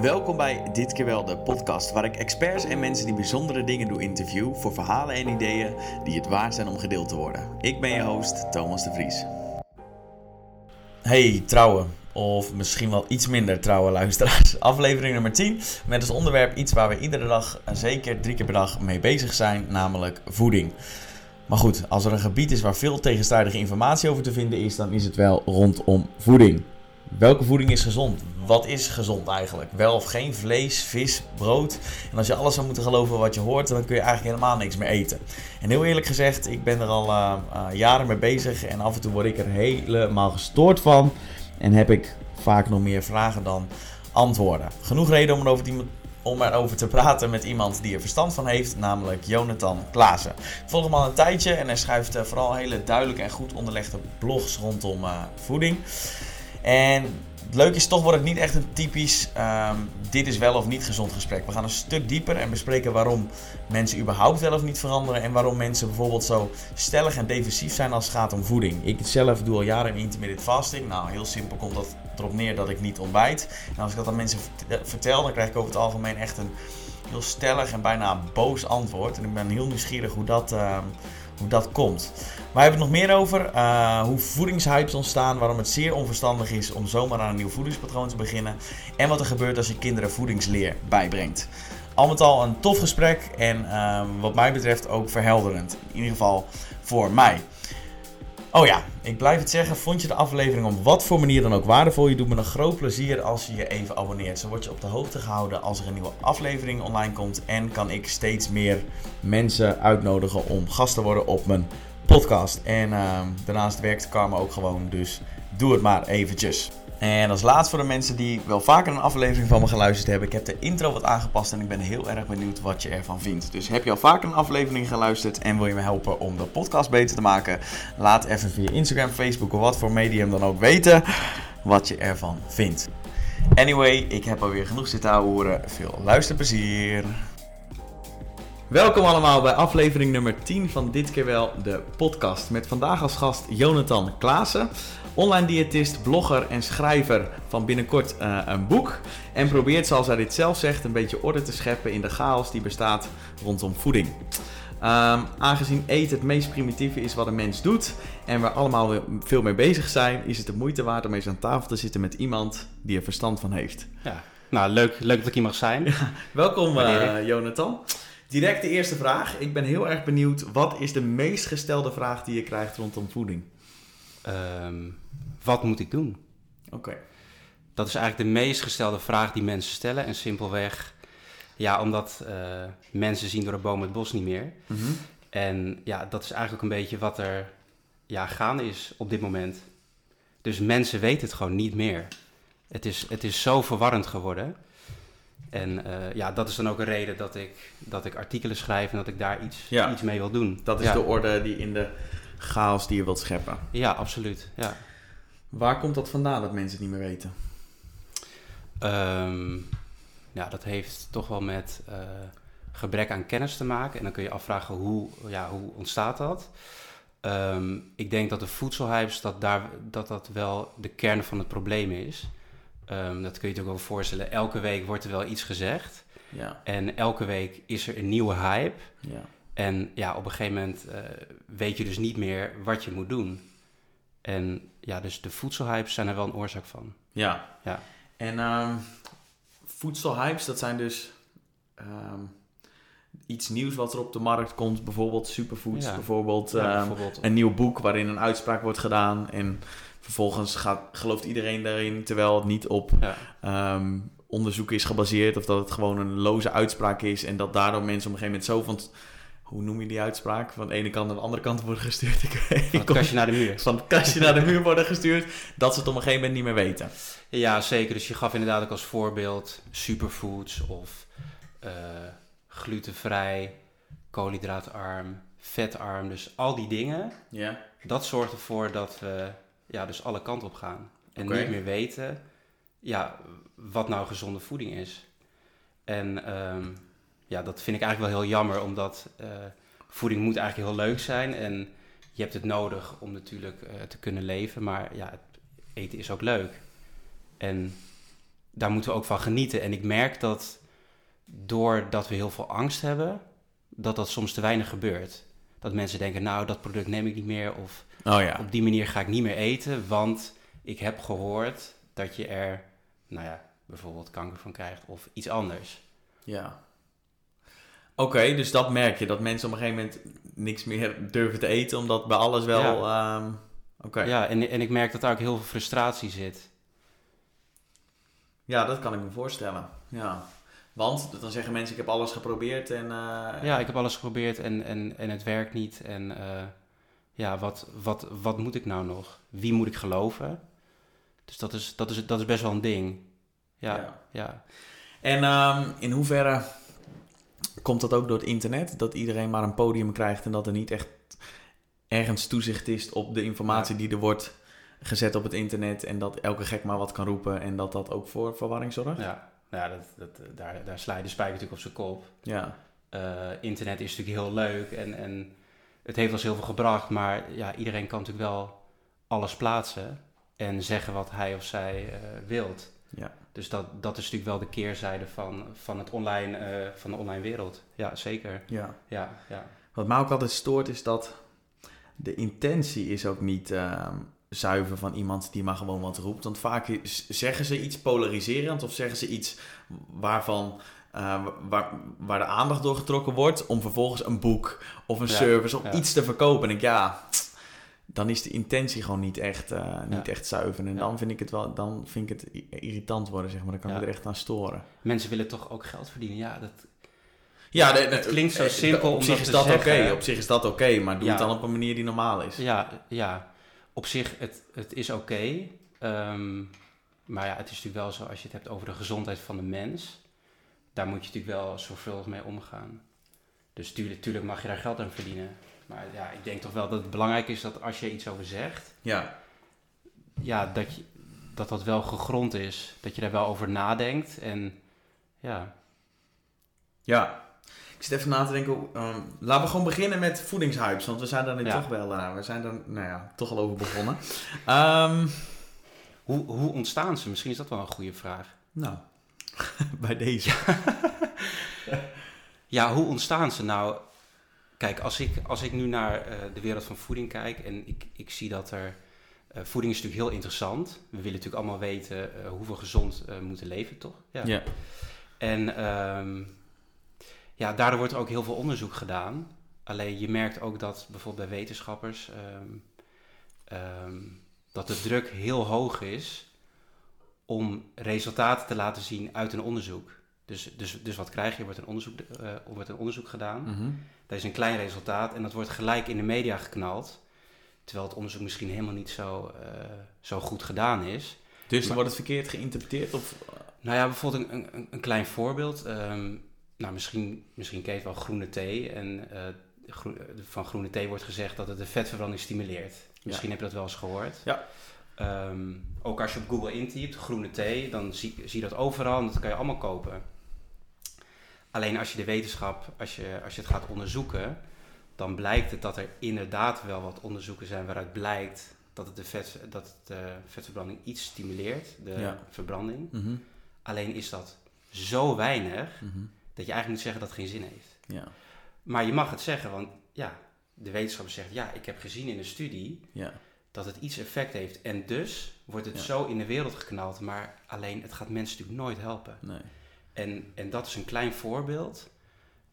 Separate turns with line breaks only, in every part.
Welkom bij Dit keer wel de podcast, waar ik experts en mensen die bijzondere dingen doen interview voor verhalen en ideeën die het waard zijn om gedeeld te worden. Ik ben je host, Thomas de Vries. Hey trouwen, of misschien wel iets minder trouwe luisteraars. Aflevering nummer 10 met als onderwerp iets waar we iedere dag, zeker drie keer per dag, mee bezig zijn, namelijk voeding. Maar goed, als er een gebied is waar veel tegenstrijdige informatie over te vinden is, dan is het wel rondom voeding. Welke voeding is gezond? Wat is gezond eigenlijk? Wel of geen vlees, vis, brood? En als je alles zou moeten geloven wat je hoort, dan kun je eigenlijk helemaal niks meer eten. En heel eerlijk gezegd, ik ben er al uh, uh, jaren mee bezig en af en toe word ik er helemaal gestoord van. En heb ik vaak nog meer vragen dan antwoorden. Genoeg reden om erover, om te praten met iemand die er verstand van heeft, namelijk Jonathan Klaassen. Ik volg hem al een tijdje en hij schrijft uh, vooral hele duidelijke en goed onderlegde blogs rondom voeding. En het leuke is, toch wordt het niet echt een typisch um, dit is wel of niet gezond gesprek. We gaan een stuk dieper en bespreken waarom mensen überhaupt wel of niet veranderen. En waarom mensen bijvoorbeeld zo stellig en defensief zijn als het gaat om voeding. Ik zelf doe al jaren intermittent fasting. Nou, heel simpel komt dat erop neer dat ik niet ontbijt. En als ik dat aan mensen vertel, dan krijg ik over het algemeen echt een heel stellig en bijna boos antwoord. En ik ben heel nieuwsgierig hoe dat... Uh, hoe dat komt. Waar hebben het nog meer over? Uh, hoe voedingshypes ontstaan, waarom het zeer onverstandig is om zomaar aan een nieuw voedingspatroon te beginnen. En wat er gebeurt als je kinderen voedingsleer bijbrengt. Al met al een tof gesprek en uh, wat mij betreft ook verhelderend. In ieder geval voor mij. Oh ja, ik blijf het zeggen. Vond je de aflevering op wat voor manier dan ook waardevol? Je doet me een groot plezier als je je even abonneert. Zo word je op de hoogte gehouden als er een nieuwe aflevering online komt. En kan ik steeds meer mensen uitnodigen om gast te worden op mijn podcast. En uh, daarnaast werkt Karma ook gewoon. Dus doe het maar eventjes. En als laatste voor de mensen die wel vaker een aflevering van me geluisterd hebben. Ik heb de intro wat aangepast en ik ben heel erg benieuwd wat je ervan vindt. Dus heb je al vaker een aflevering geluisterd en wil je me helpen om de podcast beter te maken? Laat even via Instagram, Facebook of wat voor medium dan ook weten wat je ervan vindt. Anyway, ik heb alweer genoeg zitten horen. Veel luisterplezier. Welkom allemaal bij aflevering nummer 10 van Dit keer wel de podcast. Met vandaag als gast Jonathan Klaassen. Online diëtist, blogger en schrijver van binnenkort uh, een boek. En probeert, zoals hij dit zelf zegt, een beetje orde te scheppen in de chaos die bestaat rondom voeding. Um, aangezien eten het meest primitieve is wat een mens doet en we allemaal veel mee bezig zijn, is het de moeite waard om eens aan tafel te zitten met iemand die er verstand van heeft.
Ja, nou leuk, leuk dat ik hier mag zijn.
Ja, welkom uh, Jonathan. Direct de eerste vraag. Ik ben heel erg benieuwd, wat is de meest gestelde vraag die je krijgt rondom voeding?
Um, wat moet ik doen?
Oké. Okay.
Dat is eigenlijk de meest gestelde vraag die mensen stellen. En simpelweg, ja, omdat uh, mensen zien door de boom het bos niet meer. Mm -hmm. En ja, dat is eigenlijk een beetje wat er ja, gaande is op dit moment. Dus mensen weten het gewoon niet meer. Het is, het is zo verwarrend geworden. En uh, ja, dat is dan ook een reden dat ik, dat ik artikelen schrijf en dat ik daar iets, ja. iets mee wil doen.
Dat is
ja.
de orde die in de chaos die je wilt scheppen.
Ja, absoluut. Ja.
Waar komt dat vandaan dat mensen het niet meer weten?
Um, ja, dat heeft toch wel met uh, gebrek aan kennis te maken. En dan kun je afvragen hoe, ja, hoe ontstaat dat? Um, ik denk dat de voedselhypes, dat, daar, dat dat wel de kern van het probleem is. Um, dat kun je je ook wel voorstellen. Elke week wordt er wel iets gezegd.
Ja.
En elke week is er een nieuwe hype.
Ja.
En ja, op een gegeven moment uh, weet je dus niet meer wat je moet doen. En ja, dus de voedselhypes zijn er wel een oorzaak van.
Ja.
ja.
En um, voedselhypes, dat zijn dus um, iets nieuws wat er op de markt komt. Bijvoorbeeld superfoods, ja. bijvoorbeeld, um,
ja, bijvoorbeeld,
een nieuw boek waarin een uitspraak wordt gedaan. En vervolgens gaat, gelooft iedereen daarin, terwijl het niet op
ja.
onderzoek is gebaseerd. Of dat het gewoon een loze uitspraak is. En dat daardoor mensen op een gegeven moment zo van hoe noem je die uitspraak? Van de ene kant naar de andere kant worden gestuurd. Ik,
van het kastje naar de muur.
Van het kastje naar de muur worden gestuurd. Dat ze het op een gegeven moment niet meer weten.
Ja, zeker. Dus je gaf inderdaad ook als voorbeeld superfoods of uh, glutenvrij, koolhydraatarm, vetarm. Dus al die dingen.
Ja.
Dat zorgt ervoor dat we ja, dus alle kanten op gaan. En niet meer weten ja, wat nou gezonde voeding is. En um, ja, dat vind ik eigenlijk wel heel jammer, omdat uh, voeding moet eigenlijk heel leuk zijn. En je hebt het nodig om natuurlijk uh, te kunnen leven, maar ja, eten is ook leuk. En daar moeten we ook van genieten. En ik merk dat doordat we heel veel angst hebben, dat dat soms te weinig gebeurt. Dat mensen denken, nou, dat product neem ik niet meer. Of
Oh ja.
op die manier ga ik niet meer eten, want ik heb gehoord dat je er, nou ja, bijvoorbeeld kanker van krijgt of iets anders.
Ja. Oké, dus dat merk je, dat mensen op een gegeven moment niks meer durven te eten, omdat bij alles wel... ehm, Oké. Ja.
Ja, en, en ik merk dat daar ook heel veel frustratie zit.
dat kan ik me voorstellen. Ja. Want dan zeggen mensen, ik heb alles geprobeerd en... eh,
Ja, ik heb alles geprobeerd en, en, en het werkt niet. En eh, ja, wat, wat, wat moet ik nou nog? Wie moet ik geloven? Dus dat is, dat is, dat is best wel een ding. Ja,
Ja.
ja.
En ehm, in hoeverre komt dat ook door het internet? Dat iedereen maar een podium krijgt en dat er niet echt ergens toezicht is op de informatie die er wordt gezet op het internet. En dat elke gek maar wat kan roepen en dat dat ook voor verwarring zorgt?
ja. Nou ja, dat, dat, daar, daar sla je de spijker natuurlijk op zijn kop.
Ja.
Eh, internet is natuurlijk heel leuk en, en het heeft ons heel veel gebracht. Maar ja, iedereen kan natuurlijk wel alles plaatsen en zeggen wat hij of zij eh wilt.
Ja.
Dus dat, dat is natuurlijk wel de keerzijde van, van, het online, eh, van de online wereld. Ja, zeker.
ja.
Ja, ja.
Wat mij ook altijd stoort is dat de intentie is ook niet ehm, zuiver van iemand die maar gewoon wat roept. Want vaak is- zeggen ze iets polariserend of zeggen ze iets waarvan... eh, waar, waar de aandacht door getrokken wordt om vervolgens een boek of een
Ja,
service of
ja.
iets te verkopen. En ik, ja, dan is de intentie gewoon niet echt, eh, niet
Ja.
echt zuiver. En
Ja.
dan vind ik het wel, dan vind ik het irritant worden, zeg maar. Dan kan ik
Ja.
me er echt aan storen.
Mensen willen toch ook geld verdienen? Ja, dat,
Ja, de-
klinkt zo
eh,
simpel
Op
om
zich
dat
is
te
dat oké, op zich is dat oké, maar doe het dan op een manier die normaal is.
ja, ja, op zich, het, het is oké. Ehm, maar ja, het is natuurlijk wel zo, als je het hebt over de gezondheid van de mens, daar moet je natuurlijk wel zorgvuldig mee omgaan. Dus tuurlijk, tuurlijk mag je daar geld aan verdienen. Maar ja, ik denk toch wel dat het belangrijk is dat als je iets over zegt,
Ja,
ja, dat, je, dat dat wel gegrond is. Dat je daar wel over nadenkt. En ja,
ja. Zit even na te denken. ehm, laten we gewoon beginnen met voedingshypes. Want we zijn daar nu
Ja.
toch wel eh, we zijn daar, nou ja, toch al over begonnen. Ehm,
hoe, hoe ontstaan ze? Misschien is dat wel een goede vraag.
nou, bij deze.
Ja, hoe ontstaan ze nou? Kijk, als ik, als ik nu naar eh, de wereld van voeding kijk en ik, ik zie dat er. eh, voeding is natuurlijk heel interessant. We willen natuurlijk allemaal weten hoe we gezond moeten leven, toch?
Ja.
En ehm, ja, daardoor wordt er ook heel veel onderzoek gedaan. Alleen je merkt ook dat bijvoorbeeld bij wetenschappers ehm, ehm, dat de druk heel hoog is om resultaten te laten zien uit een onderzoek. Dus, dus, dus wat krijg je? Er wordt een onderzoek, eh, wordt een onderzoek gedaan.
Mhm.
Dat is een klein resultaat en dat wordt gelijk in de media geknald. Terwijl het onderzoek misschien helemaal niet zo, eh, zo goed gedaan is.
Dus dan
Maar-
wordt het verkeerd geïnterpreteerd? Of,
Nou ja, bijvoorbeeld een, een, een klein voorbeeld. Ehm, nou, misschien, misschien ken je wel groene thee. En eh, groe- van groene thee wordt gezegd dat het de vetverbranding stimuleert. Misschien heb je dat wel eens gehoord.
Ja.
Ehm, ook als je op Google intypt, groene thee, dan zie, zie je dat overal en dat kan je allemaal kopen. Alleen als je de wetenschap, als je, als je het gaat onderzoeken, dan blijkt het dat er inderdaad wel wat onderzoeken zijn waaruit blijkt dat het de, vet, dat het de vetverbranding iets stimuleert, de
Ja.
verbranding.
Mhm.
Alleen is dat zo weinig
Mhm.
Dat je eigenlijk moet zeggen dat het geen zin heeft.
Ja.
Maar je mag het zeggen, want ja, de wetenschapper zegt ja, ik heb gezien in een studie
Ja.
dat het iets effect heeft. En dus wordt het
Ja.
zo in de wereld geknald, maar alleen het gaat mensen natuurlijk nooit helpen.
Nee.
En, en dat is een klein voorbeeld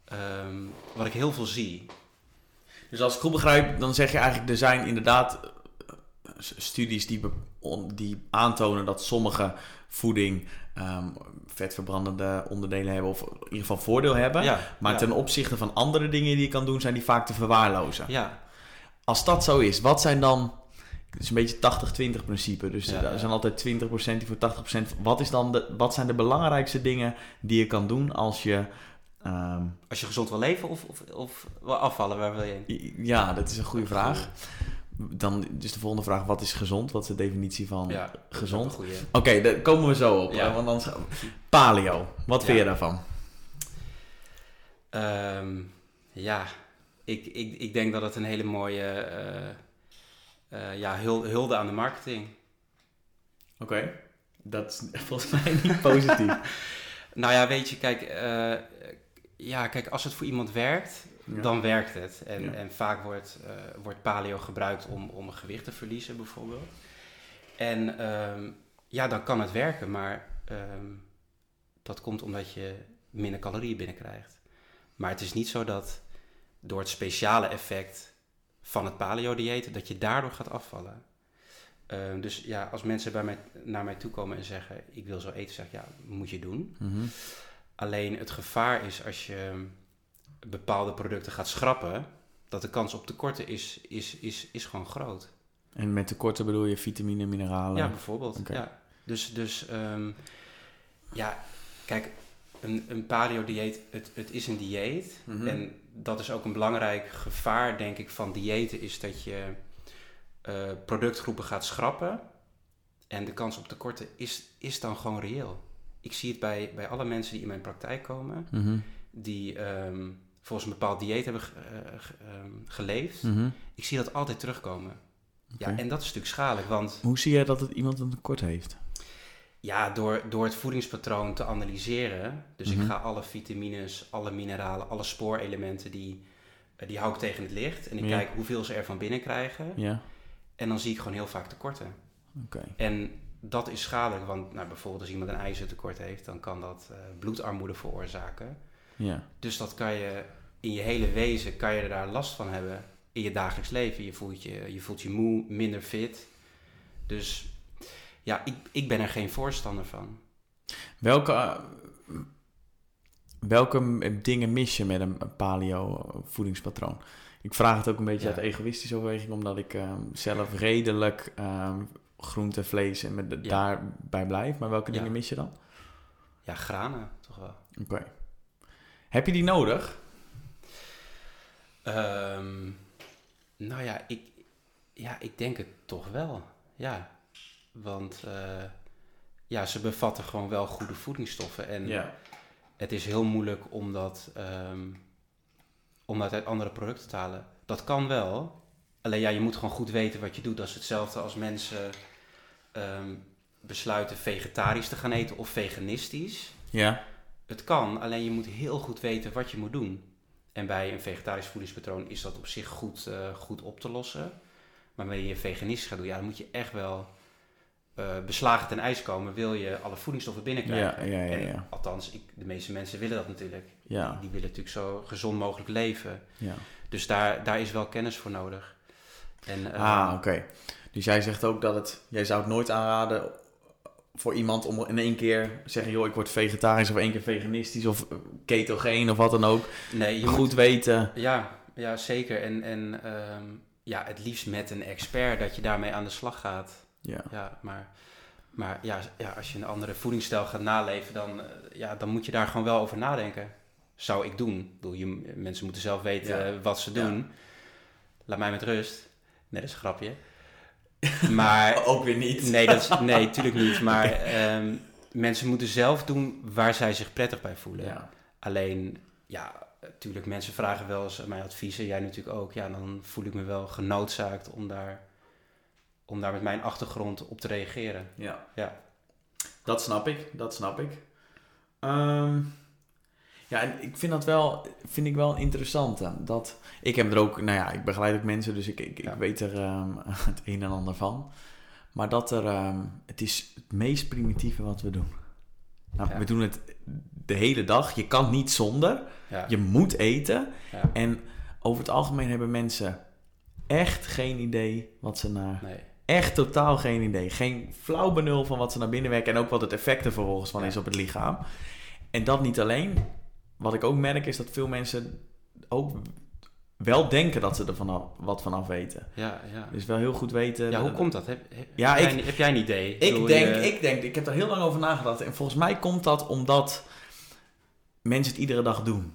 ehm, wat ik heel veel zie.
Dus als ik goed begrijp, dan zeg je eigenlijk, er zijn inderdaad eh, studies die, die aantonen dat sommige voeding ehm, vetverbrandende onderdelen hebben, of in ieder geval voordeel hebben.
Ja,
Maar
ja,
ten opzichte van andere dingen die je kan doen, zijn die vaak te verwaarlozen.
ja,
Als dat zo is, wat zijn dan... Het is een beetje 80-20 principe. Dus er zijn altijd 20% die voor 80%. Wat, is dan de, wat zijn de belangrijkste dingen die je kan doen als je... ehm,
als je gezond wil leven of, of, of afvallen, waar wil je heen?
ja, dat is een goede vraag. Dan dus de volgende vraag, wat is gezond? Wat is de definitie van
Ja,
gezond? Oké, daar komen we zo op.
Ja.
Want anders... Paleo, wat vind je daarvan?
Ehm, ja, ik, ik, ik denk dat het een hele mooie eh, eh, ja, hul- hulde aan de marketing.
Oké. Dat is volgens mij niet positief.
nou ja, weet je, kijk, eh, ja, kijk, als het voor iemand werkt, dan werkt het. En,
Ja.
en vaak wordt, eh, wordt paleo gebruikt om, om gewicht te verliezen, bijvoorbeeld. En ehm, ja, dan kan het werken, maar ehm, dat komt omdat je minder calorieën binnenkrijgt. Maar het is niet zo dat door het speciale effect van het paleo-dieet, dat je daardoor gaat afvallen. Ehm, dus ja, als mensen bij mij, naar mij toe komen en zeggen, ik wil zo eten, zeg ik, ja, moet je doen.
Mhm.
Alleen het gevaar is als je bepaalde producten gaat schrappen, dat de kans op tekorten is, is, is, is gewoon groot.
En met tekorten bedoel je vitamine, mineralen?
Ja, bijvoorbeeld. Ja. Dus, dus ehm, ja, kijk, een, een paleo-dieet, het, het is een dieet.
Mhm.
En dat is ook een belangrijk gevaar, denk ik, van diëten, is dat je eh, productgroepen gaat schrappen. En de kans op tekorten is, is dan gewoon reëel. Ik zie het bij, bij alle mensen die in mijn praktijk komen,
Mhm.
die ehm, volgens een bepaald dieet hebben eh, ge- ehm, geleefd.
Mhm.
Ik zie dat altijd terugkomen. Ja, en dat is natuurlijk schadelijk, want
Hoe zie jij dat het iemand een tekort heeft?
ja, door, door het voedingspatroon te analyseren, dus
Mhm.
ik ga alle vitamines, alle mineralen, alle spoorelementen, die, eh, die hou ik tegen het licht. En ik
Ja.
kijk hoeveel ze er van binnen krijgen.
Ja,
En dan zie ik gewoon heel vaak tekorten.
oké.
En dat is schadelijk, want nou, bijvoorbeeld als iemand een ijzertekort heeft, dan kan dat eh, bloedarmoede veroorzaken.
Ja.
Dus dat kan je in je hele wezen, kan je er daar last van hebben in je dagelijks leven. Je voelt je, je, voelt je moe, minder fit. Dus ja, ik, ik ben er geen voorstander van.
Welke, eh, welke dingen mis je met een paleo voedingspatroon? Ik vraag het ook een beetje
Ja.
uit egoïstische overweging, omdat ik ehm, zelf redelijk ehm, groente, vlees en met
Ja.
daarbij blijf. Maar welke
Ja.
dingen mis je dan?
Ja, granen toch wel.
Oké. Heb je die nodig?
Ehm, nou ja ik, ja, ik denk het toch wel. Ja, want eh, ja, ze bevatten gewoon wel goede voedingsstoffen. En het is heel moeilijk om dat, ehm, om dat uit andere producten te halen. Dat kan wel. Alleen ja, je moet gewoon goed weten wat je doet. Dat is hetzelfde als mensen ehm, besluiten vegetarisch te gaan eten of veganistisch.
Ja.
Het kan, alleen je moet heel goed weten wat je moet doen. En bij een vegetarisch voedingspatroon is dat op zich goed, eh, goed op te lossen. Maar wanneer je veganistisch gaat doen, ja, dan moet je echt wel eh, beslagen ten ijs komen. Wil je alle voedingsstoffen binnenkrijgen?
Ja, ja, ja,
En althans, ik, de meeste mensen willen dat natuurlijk.
Ja.
Die, die willen natuurlijk zo gezond mogelijk leven.
ja.
Dus daar, daar is wel kennis voor nodig. En, eh,
Ah, oké. Dus jij zegt ook dat het... Jij zou het nooit aanraden voor iemand om in één keer zeggen... joh, ik word vegetarisch of één keer veganistisch of ketogeen of wat dan ook.
nee, je
Goed
moet,
weten.
ja, ja, zeker. En, en ehm, ja, het liefst met een expert dat je daarmee aan de slag gaat.
Ja.
Ja, maar, maar ja, ja, als je een andere voedingsstijl gaat naleven, dan, eh, ja, dan moet je daar gewoon wel over nadenken. Zou ik doen. Ik bedoel, je, mensen moeten zelf weten
Ja.
wat ze
Ja.
doen. Laat mij met rust. Nee, dat is een grapje. Maar
Ook weer niet.
nee, dat is, nee, tuurlijk niet. Maar ehm, mensen moeten zelf doen waar zij zich prettig bij voelen.
Ja.
Alleen, ja, natuurlijk, mensen vragen wel eens mijn adviezen. Jij natuurlijk ook. Ja, dan voel ik me wel genoodzaakt om daar, om daar met mijn achtergrond op te reageren.
ja.
Ja.
Dat snap ik. Dat snap ik. Ehm, ja, en ik vind dat wel, vind ik wel een interessante. Dat, ik heb er ook, nou ja, ik begeleid ook mensen, dus ik, ik,
Ja.
ik weet er ehm, het een en ander van. Maar dat er, ehm, het is het meest primitieve wat we doen. Nou,
Ja.
We doen het de hele dag. Je kan niet zonder.
Ja.
Je moet eten. En over het algemeen hebben mensen echt geen idee wat ze naar
Nee.
Echt totaal geen idee. Geen flauw benul van wat ze naar binnen werken en ook wat het effect er vervolgens van is op het lichaam. En dat niet alleen. Wat ik ook merk is dat veel mensen ook wel denken dat ze er vanaf, wat vanaf weten.
Ja, ja.
Dus wel heel goed weten.
Ja, hoe komt dat? Heb, heb,
Ja,
heb,
ik-
jij, heb jij een idee?
Ik denk,
je-
ik denk, ik heb er heel lang over nagedacht. En volgens mij komt dat omdat mensen het iedere dag doen.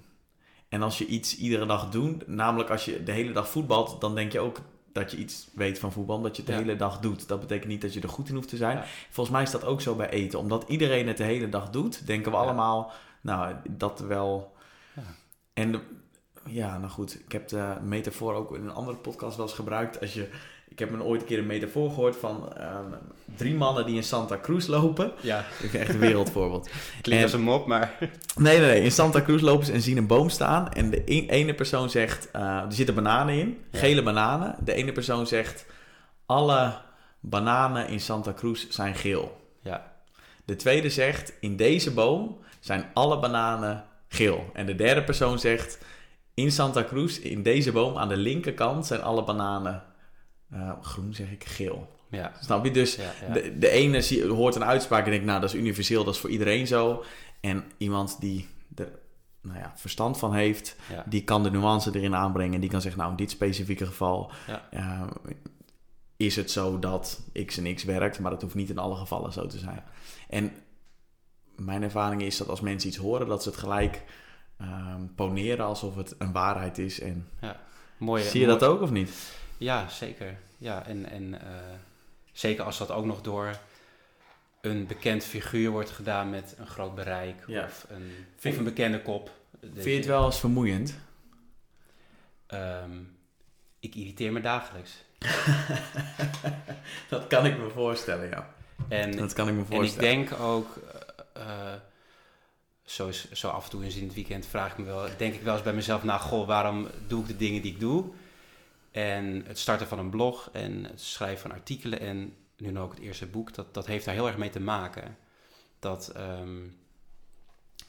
En als je iets iedere dag doet, namelijk als je de hele dag voetbalt, dan denk je ook dat je iets weet van voetbal, omdat je het de
Ja.
hele dag doet. Dat betekent niet dat je er goed in hoeft te zijn.
Ja.
Volgens mij is dat ook zo bij eten. Omdat iedereen het de hele dag doet, denken we
Ja.
allemaal, nou, dat wel.
Ja.
En de- ja, nou goed, ik heb de metafoor ook in een andere podcast wel eens gebruikt. Als je Ik heb me ooit een keer een metafoor gehoord van ehm, drie mannen die in Santa Cruz lopen.
Ja,
Ik vind echt een wereldvoorbeeld.
klinkt
En-
als een mop, maar...
Nee, nee, nee. In Santa Cruz lopen ze en zien een boom staan. En de een- ene persoon zegt, eh, er zitten bananen in.
Ja.
Gele bananen. De ene persoon zegt, alle bananen in Santa Cruz zijn geel.
Ja,
De tweede zegt, in deze boom zijn alle bananen geel. En de derde persoon zegt, in Santa Cruz, in deze boom aan de linkerkant zijn alle bananen eh, groen, zeg ik, geel.
ja,
Snap je? Dus
ja. ja.
de, de ene zie- hoort een uitspraak en denkt, nou, dat is universeel, dat is voor iedereen zo. En iemand die er nou ja, verstand van heeft,
ja.
die kan de nuance erin aanbrengen. Die kan zeggen, nou, in dit specifieke geval eh, is het zo dat X en X werkt, maar dat hoeft niet in alle gevallen zo te zijn. En mijn ervaring is dat als mensen iets horen, dat ze het gelijk ehm, poneren alsof het een waarheid is. En
Mooie,
zie je dat ook of niet?
Ja, zeker. Ja, en, en eh, zeker als dat ook nog door een bekend figuur wordt gedaan met een groot bereik
Ja.
of, een,
Vind-
of een bekende kop.
Vind je het wel eens vermoeiend?
Ehm, ik irriteer me dagelijks.
dat kan ik me voorstellen, ja.
En,
Dat kan ik me
en ik
voorstellen.
denk ook, eh, zo, is, zo af en toe eens in het weekend vraag ik me wel, denk ik wel eens bij mezelf, nou goh, waarom doe ik de dingen die ik doe? En het starten van een blog en het schrijven van artikelen en nu ook het eerste boek, dat, dat heeft daar heel erg mee te maken. Dat, ehm,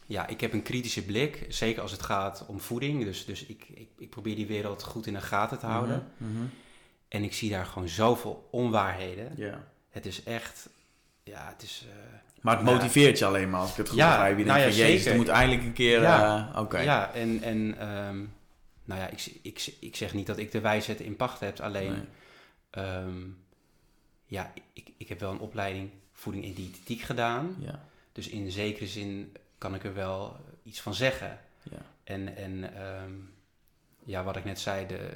ja, ik heb een kritische blik, zeker als het gaat om voeding. Dus, dus ik, ik, ik probeer die wereld goed in de gaten te houden.
Mhm, mhm.
En ik zie daar gewoon zoveel onwaarheden.
Ja.
Het is echt, ja, het is... eh,
Maar het motiveert je alleen maar als ik het goed
Ja,
begrijp. Je
nou
denkt
ja,
van, jezus, er moet eindelijk een keer...
Ja.
Oké.
Ja, en, en ehm, nou ja, ik, ik, ik zeg niet dat ik de wijsheid in pacht heb, alleen
Nee.
ehm, ja, ik, ik heb wel een opleiding voeding en diëtetiek gedaan.
Ja.
Dus in zekere zin kan ik er wel iets van zeggen.
Ja.
En, en ehm, ja, wat ik net zei, de,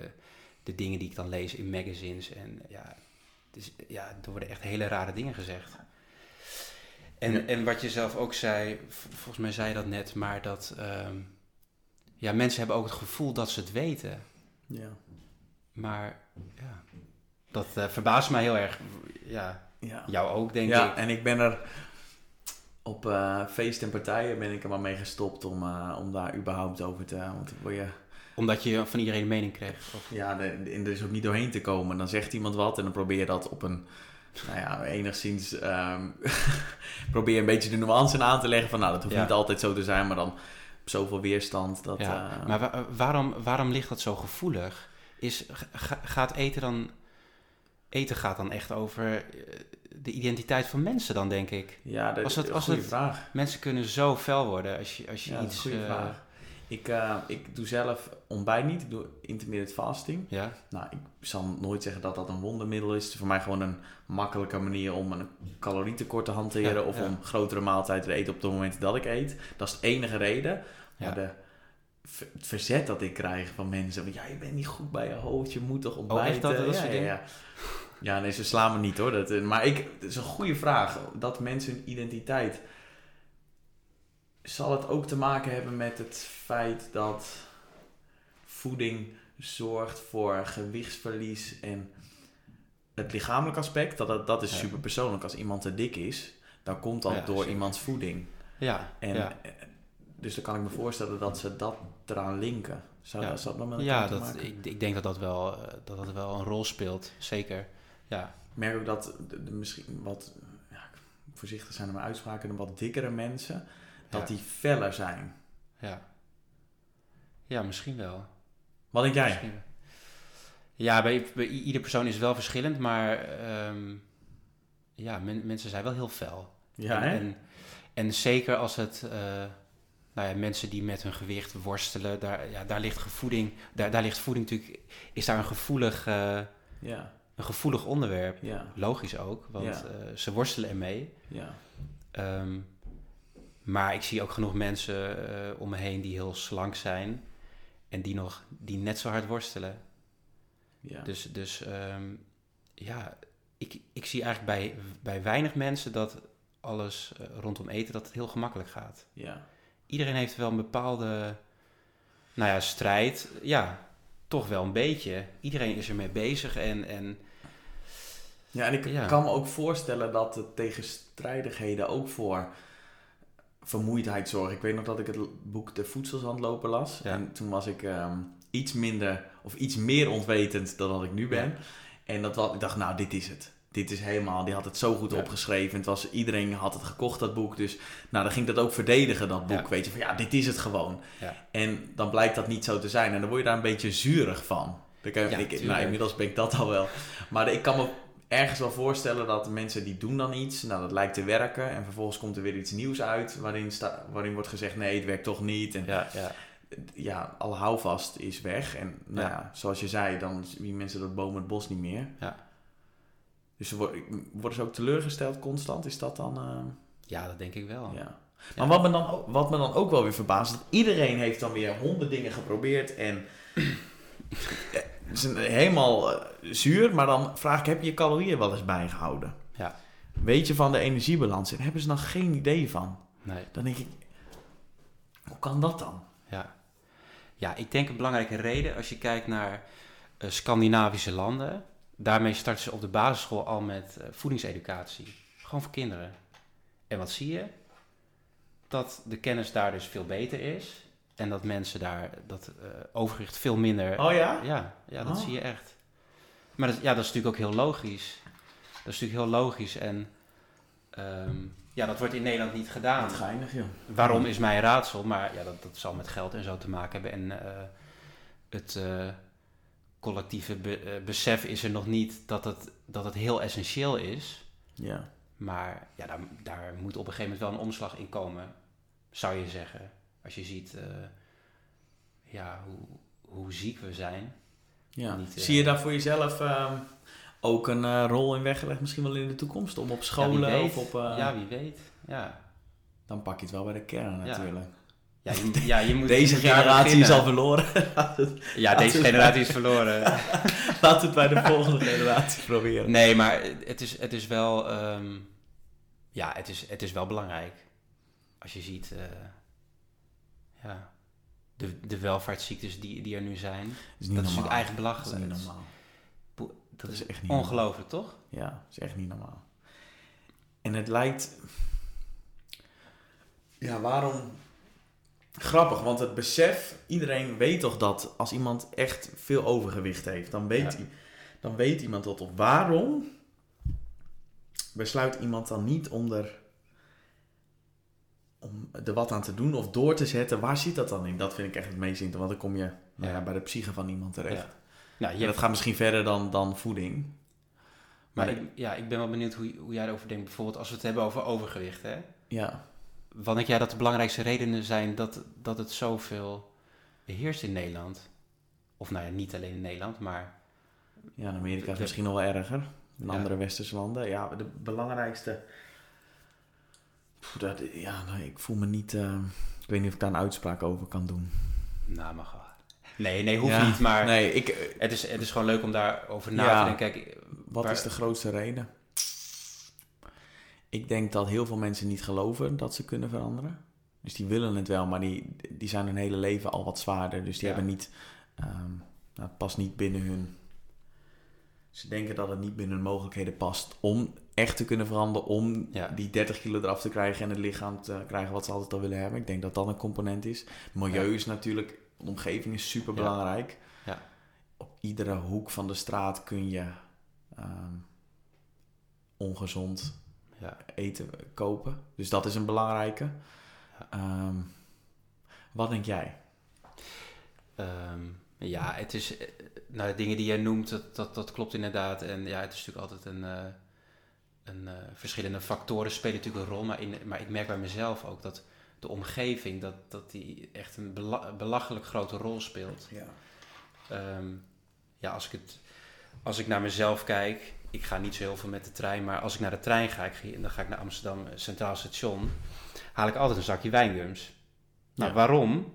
de dingen die ik dan lees in magazines. En ja, het is, ja, er worden echt hele rare dingen gezegd. En,
Ja.
en wat je zelf ook zei, volgens mij zei je dat net, maar dat ehm, ja, mensen hebben ook het gevoel dat ze het weten.
Ja.
Maar ja, dat eh, verbaast mij heel erg. Ja,
Ja.
jou ook, denk
ja,
ik.
en ik ben er op eh feesten en partijen ben ik er maar mee gestopt om, eh, om daar überhaupt over te... Want word je,
Omdat je van iedereen een mening kreeg. Of,
ja, de, de- er is ook niet doorheen te komen. Dan zegt iemand wat en dan probeer je dat op een... Nou ja, enigszins... ehm, probeer een beetje de nuance aan te leggen van... Nou, dat hoeft
Ja.
niet altijd zo te zijn, maar dan zoveel weerstand dat...
ja.
eh,
maar wa- waarom, waarom ligt dat zo gevoelig? Is, ga- gaat eten dan... Eten gaat dan echt over eh, de identiteit van mensen dan, denk ik.
ja, dat is een goede vraag.
Mensen kunnen zo fel worden als je, als je
Ja,
iets...
goede
eh,
vraag. Ik, eh, ik doe zelf ontbijt niet. Ik doe intermittent fasting.
Ja,
Nou, ik zal nooit zeggen dat dat een wondermiddel is. Het is voor mij gewoon een makkelijke manier om een calorietekort te hanteren.
Ja,
of
ja.
om grotere maaltijden te eten op het moment dat ik eet. Dat is de enige reden. Maar de, het verzet dat ik krijg van mensen. Van, ja, je bent niet goed bij je hoofd. Je moet toch
echt
ontbijten.
dat- dat
ja, ja, ja. nee, ze slaan me niet hoor. Dat, eh, maar ik, het is een goede vraag. Dat mensen hun identiteit... Zal het ook te maken hebben met het feit dat voeding zorgt voor gewichtsverlies en het lichamelijk aspect? Dat, dat, dat is
Ja.
super persoonlijk. Als iemand te dik is, dan komt dat
Ja,
door
zeker.
iemands voeding.
ja,
En,
ja.
eh, Dus dan kan ik me voorstellen dat ze dat eraan linken. Zou dat, zou dat met
ja dat,
maken?
ik, ik denk dat dat, wel, eh, dat dat wel een rol speelt. Zeker. Ja,
Ik merk ook dat de, de misschien wat, ja, voorzichtig zijn er mijn uitspraken, de wat dikkere mensen, dat die feller zijn.
ja. Ja, misschien wel.
Wat denk jij?
Misschien. Ja, bij, ieder persoon is het wel verschillend, maar ehm, ja, men- mensen zijn wel heel fel.
Ja,
en,
hè?
en, en zeker als het, eh, nou ja, mensen die met hun gewicht worstelen, daar, ja, daar ligt voeding, daar, daar ligt voeding natuurlijk, is daar een gevoelig, eh,
Ja,
een gevoelig onderwerp.
ja,
Logisch ook, want
Ja.
eh, ze worstelen ermee.
ja.
Ehm, maar ik zie ook genoeg mensen om me heen die heel slank zijn en die nog die net zo hard worstelen.
Ja.
Dus, dus ehm, ja, ik, ik zie eigenlijk bij, bij weinig mensen dat alles eh, rondom eten dat het heel gemakkelijk gaat.
ja.
Iedereen heeft wel een bepaalde, nou ja, strijd. Ja, toch wel een beetje. Iedereen is ermee bezig en, en
Ja, en ik
Ja.
kan me ook voorstellen dat de tegenstrijdigheden ook voor vermoeidheid zorgen. Ik weet nog dat ik het boek De Voedselzandloper las.
Ja.
En toen was ik ehm, iets minder of iets meer ontwetend dan dat ik nu ben. En dat was, ik dacht, nou, dit is het. Dit is helemaal, die had het zo goed
Ja.
opgeschreven. Het was, iedereen had het gekocht, dat boek. Dus nou, dan ging ik dat ook verdedigen, dat boek.
Ja.
Weet je, van ja, dit is het gewoon.
Ja.
En dan blijkt dat niet zo te zijn. En dan word je daar een beetje zurig van. Dan kan je- ik, nou, inmiddels ben ik dat al wel. Maar ik kan me ergens wel voorstellen dat mensen die doen dan iets. Nou, dat lijkt te werken. En vervolgens komt er weer iets nieuws uit. Waarin, sta, waarin wordt gezegd, nee, het werkt toch niet. En
Ja, ja.
Ja, alle houvast is weg. En nou
Ja.
ja, zoals je zei, dan zien mensen dat boom het bos niet meer.
Ja.
Dus worden, ze ook teleurgesteld constant? Is dat dan... eh,
ja, dat denk ik wel.
ja. Maar wat me, dan, ook- wat me dan ook wel weer verbaast, dat iedereen heeft dan weer honderd dingen geprobeerd en is een- helemaal eh, zuur, maar dan vraag ik, heb je je calorieën wel eens bijgehouden?
Ja.
Weet je van de energiebalans? En hebben ze dan geen idee van?
Nee.
Dan denk ik, hoe kan dat dan?
Ja. ik denk een belangrijke reden als je kijkt naar eh, Scandinavische landen. Daarmee starten ze op de basisschool al met eh, voedingseducatie. Gewoon voor kinderen. En wat zie je? Dat de kennis daar dus veel beter is. En dat mensen daar dat eh, overgewicht veel minder.
Oh ja?
Ja, ja dat
Oh.
zie je echt. Maar dat, ja, dat is natuurlijk ook heel logisch. Dat is natuurlijk heel logisch. En ehm, ja, dat wordt in Nederland niet gedaan.
Wat geinig, joh.
Waarom is mijn raadsel, maar ja, dat, dat zal met geld en zo te maken hebben. En eh, het eh, collectieve be- eh, besef is er nog niet dat het, dat het heel essentieel is.
Ja.
Maar ja, daar, daar moet op een gegeven moment wel een omslag in komen, zou je zeggen. Als je ziet eh, ja, hoe, hoe ziek we zijn.
ja.
Niet,
Zie je daar voor jezelf ehm, ook een eh, rol in weggelegd, misschien wel in de toekomst? Om op
Ja,
scholen
weet.
of op... eh,
Ja, wie weet. Ja.
Dan pak je het wel bij de kern
Ja.
natuurlijk.
Ja, je, ja, je moet,
Deze generatie is al verloren. Laat het-
Ja, deze generatie is verloren.
Laten we het bij de volgende generatie proberen.
Nee, maar het is, het is wel. ehm, ja, het is, het is wel belangrijk. Als je ziet. eh, ja, de, de welvaartsziektes die, die er nu zijn.
Dat is
dat
niet
is natuurlijk
Dat is
belachelijk.
niet normaal.
Dat
is echt niet
ongelooflijk, toch?
Ja, dat is echt niet normaal. En het lijkt... Ja, waarom... Grappig, want het besef... Iedereen weet toch dat als iemand echt veel overgewicht heeft... Dan weet,
Ja.
dan weet iemand dat. Of waarom besluit iemand dan niet om er... Om er wat aan te doen of door te zetten. Waar zit dat dan in? Dat vind ik echt het meest interessant. Want dan kom je nou ja,
Ja.
bij de psyche van iemand terecht.
Ja. Je
En dat gaat misschien verder dan, dan voeding.
maar
maar-
ik, ja, ik ben wel benieuwd hoe, hoe jij erover denkt. Bijvoorbeeld als we het hebben over overgewicht. Hè?
Ja.
Wat denk jij dat de belangrijkste redenen zijn dat, dat het zoveel heerst in Nederland? Of nou ja, niet alleen in Nederland, maar
Ja, in Amerika is
De-
misschien nog wel erger. In
Ja.
andere westerse landen. Ja, de belangrijkste... Dat, ja, nou, ik voel me niet... eh, ik weet niet of ik daar een uitspraak over kan doen.
nou mag. Nee, nee, hoeft
Ja,
niet, maar
Nee, ik,
het, is, het is gewoon leuk om daarover na
Ja.
te denken. Kijk,
wat
waar-
is de grootste reden? Ik denk dat heel veel mensen niet geloven dat ze kunnen veranderen. Dus die willen het wel, maar die, die zijn hun hele leven al wat zwaarder. Dus die
Ja.
hebben niet... ehm, nou, het past niet binnen hun... Ze denken dat het niet binnen hun mogelijkheden past om echt te kunnen veranderen. Om
Ja.
die 30 kilo eraf te krijgen en het lichaam te krijgen wat ze altijd al willen hebben. Ik denk dat dat een component is. Milieu
Ja.
is natuurlijk... De omgeving is super belangrijk.
Ja.
Op iedere hoek van de straat kun je ehm, ongezond
ja,
eten kopen. Dus dat is een belangrijke. Ehm, wat denk jij?
ehm, ja, het is... eh, Nou, de dingen die jij noemt, dat, dat, dat klopt inderdaad. En ja, het is natuurlijk altijd een... eh, een eh, verschillende factoren spelen natuurlijk een rol. Maar, in, maar ik merk bij mezelf ook dat de omgeving... dat, dat die echt een bela- belachelijk grote rol speelt.
Ja.
Ehm, ja, als ik, het, als ik naar mezelf kijk, ik ga niet zo heel veel met de trein, maar als ik naar de trein ga, ik, dan ga ik naar Amsterdam Centraal Station, haal ik altijd een zakje wijngums. Nou,
Ja.
waarom?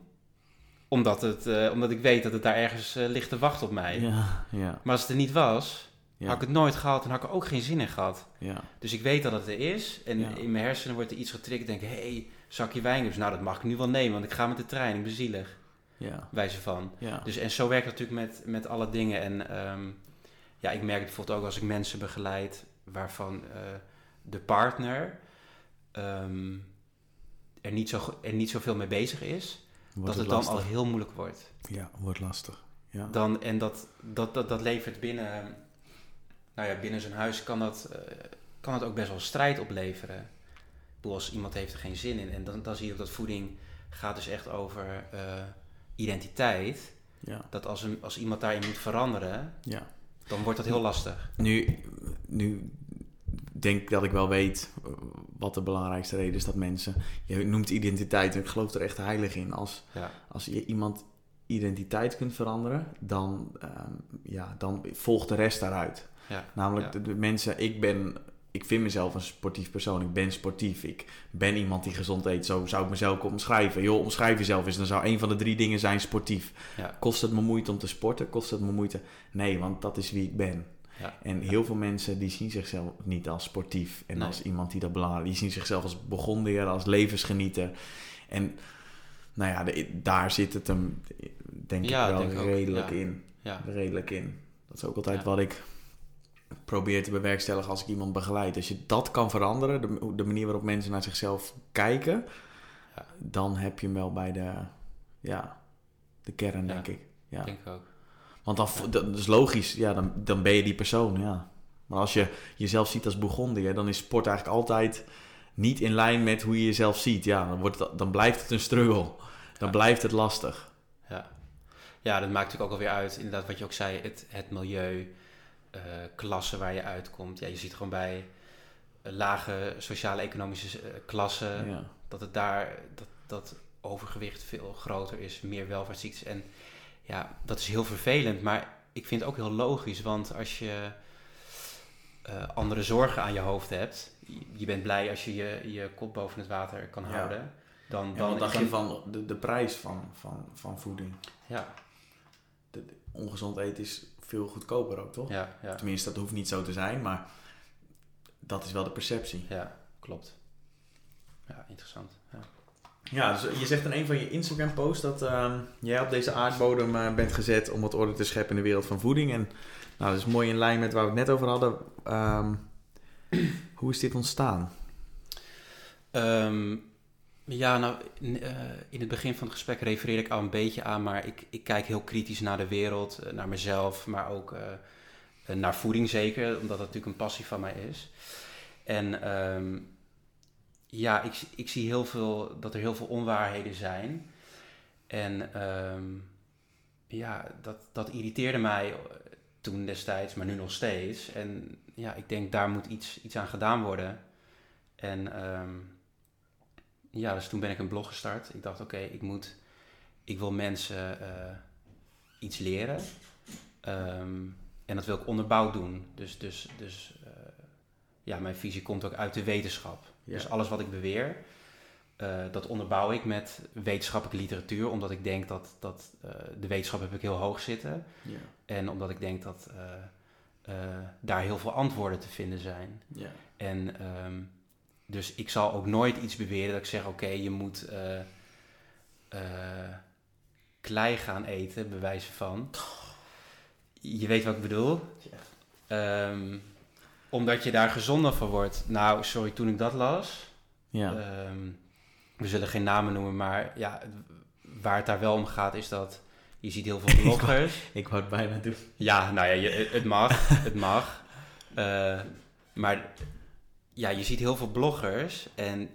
Omdat, het, eh, omdat ik weet dat het daar ergens eh, ligt te wachten op mij.
Ja, ja,
Maar als het er niet was,
ja.
had ik het nooit gehaald en had ik er ook geen zin in gehad.
ja.
Dus ik weet dat het er is en
Ja.
in mijn hersenen wordt er iets getriggerd. Ik denk, hé, hey, zakje wijngums, nou dat mag ik nu wel nemen, want ik ga met de trein, ik ben zielig.
ja.
Wijze van.
ja.
Dus en zo werkt het natuurlijk met, met alle dingen. En ehm, ja, ik merk het bijvoorbeeld ook als ik mensen begeleid waarvan eh, de partner ehm, er, niet zo, er niet zoveel mee bezig is,
Wordt
dat het dan al heel moeilijk wordt.
Ja, wordt lastig. Ja.
Dan, en dat, dat, dat, dat levert binnen, nou ja, binnen zijn huis kan dat, eh, kan het ook best wel strijd opleveren. Ik bedoel, als iemand heeft er geen zin in. En dan, dan zie je ook dat voeding gaat dus echt over eh, identiteit.
ja.
Dat als, een, als iemand daarin moet veranderen,
ja.
dan wordt dat heel lastig.
Nu, nu denk ik dat ik wel weet eh, wat de belangrijkste reden is dat mensen... Je noemt identiteit en ik geloof er echt heilig in. Als,
Ja,
als je iemand identiteit kunt veranderen, dan, ehm, ja, dan volgt de rest daaruit.
ja,
Namelijk
Ja.
de, de mensen, ik ben, ik vind mezelf een sportief persoon, ik ben sportief, ik ben iemand die gezond eet, zo zou ik mezelf omschrijven. Joh, omschrijf jezelf eens, dan zou een van de drie dingen zijn sportief.
ja,
Kost het me moeite om te sporten? Kost het me moeite? Nee, want dat is wie ik ben.
ja.
En heel veel mensen die zien zichzelf niet als sportief en
Nee.
als iemand die dat belangrijk Die zien zichzelf als begondeer, als levensgenieter. En nou ja, de- daar zit het hem denk
Ja,
ik wel
denk ik ook,
redelijk
ja.
in.
ja.
Redelijk in. Dat is ook altijd wat ik probeer te bewerkstelligen als ik iemand begeleid. Als je dat kan veranderen, de, de manier waarop mensen naar zichzelf kijken, dan heb je hem wel bij de, ja, de kern, denk ik. Ja.
denk ik ook.
Want dan, dat is logisch, ja, dan, dan ben je die persoon, ja. Maar als je jezelf ziet als Bourgondier, dan is sport eigenlijk altijd niet in lijn met hoe je jezelf ziet. Ja, dan, wordt dan blijft het een struggle. Dan blijft het lastig.
Ja. ja, dat maakt natuurlijk ook alweer uit, inderdaad wat je ook zei, het, het milieu, eh, klasse waar je uitkomt. Ja, je ziet gewoon bij eh, lage sociale economische eh, klassen
Ja.
dat het daar, dat, dat overgewicht veel groter is, meer welvaartsziektes. En ja, dat is heel vervelend, maar ik vind het ook heel logisch, want als je andere zorgen aan je hoofd hebt, je, je bent blij als je, je je kop boven het water kan
Ja.
houden, dan,
Ja,
dan,
wat dacht
dan-
je van de, de prijs van, van, van voeding?
Ja,
De, de- ongezond eten is veel goedkoper ook, toch?
ja, ja.
Tenminste, dat hoeft niet zo te zijn, maar dat is wel de perceptie.
Ja, klopt. Ja, interessant. Ja.
Ja, dus je zegt in een van je Instagram-posts dat ehm, jij op deze aardbodem eh, bent gezet om wat orde te scheppen in de wereld van voeding. En nou, dat is mooi in lijn met waar we het net over hadden. Ehm, hoe is dit ontstaan?
Ehm, ja, nou, in, eh, in het begin van het gesprek refereer ik al een beetje aan, maar ik, ik kijk heel kritisch naar de wereld, eh, naar mezelf, maar ook eh, naar voeding zeker, omdat dat natuurlijk een passie van mij is. En ehm, ja, ik, ik zie heel veel, dat er heel veel onwaarheden zijn. En ehm, ja, dat, dat irriteerde mij toen destijds, maar nu nog steeds. En ja, ik denk daar moet iets, iets aan gedaan worden. En ehm, ja, dus toen ben ik een blog gestart. Ik dacht, oké, ik moet, ik wil mensen eh, iets leren. Ehm, en dat wil ik onderbouwd doen. Dus, dus, dus eh, ja, mijn visie komt ook uit de wetenschap.
Ja.
Dus alles wat ik beweer, eh, dat onderbouw ik met wetenschappelijke literatuur. Omdat ik denk dat, dat de wetenschap heb ik heel hoog zitten.
Ja.
En omdat ik denk dat daar heel veel antwoorden te vinden zijn.
Ja.
En ehm, dus ik zal ook nooit iets beweren dat ik zeg: oké, je moet eh, eh, klei gaan eten, bij wijze van. Je weet wat ik bedoel. Ehm, omdat je daar gezonder van wordt. Nou, sorry, toen ik dat las.
Ja.
ehm, we zullen geen namen noemen, maar ja, waar het daar wel om gaat is dat je ziet heel veel bloggers.
ik wou het bijna doen.
Ja, nou ja, je, het- het mag. het mag. Eh, maar ja, je ziet heel veel bloggers en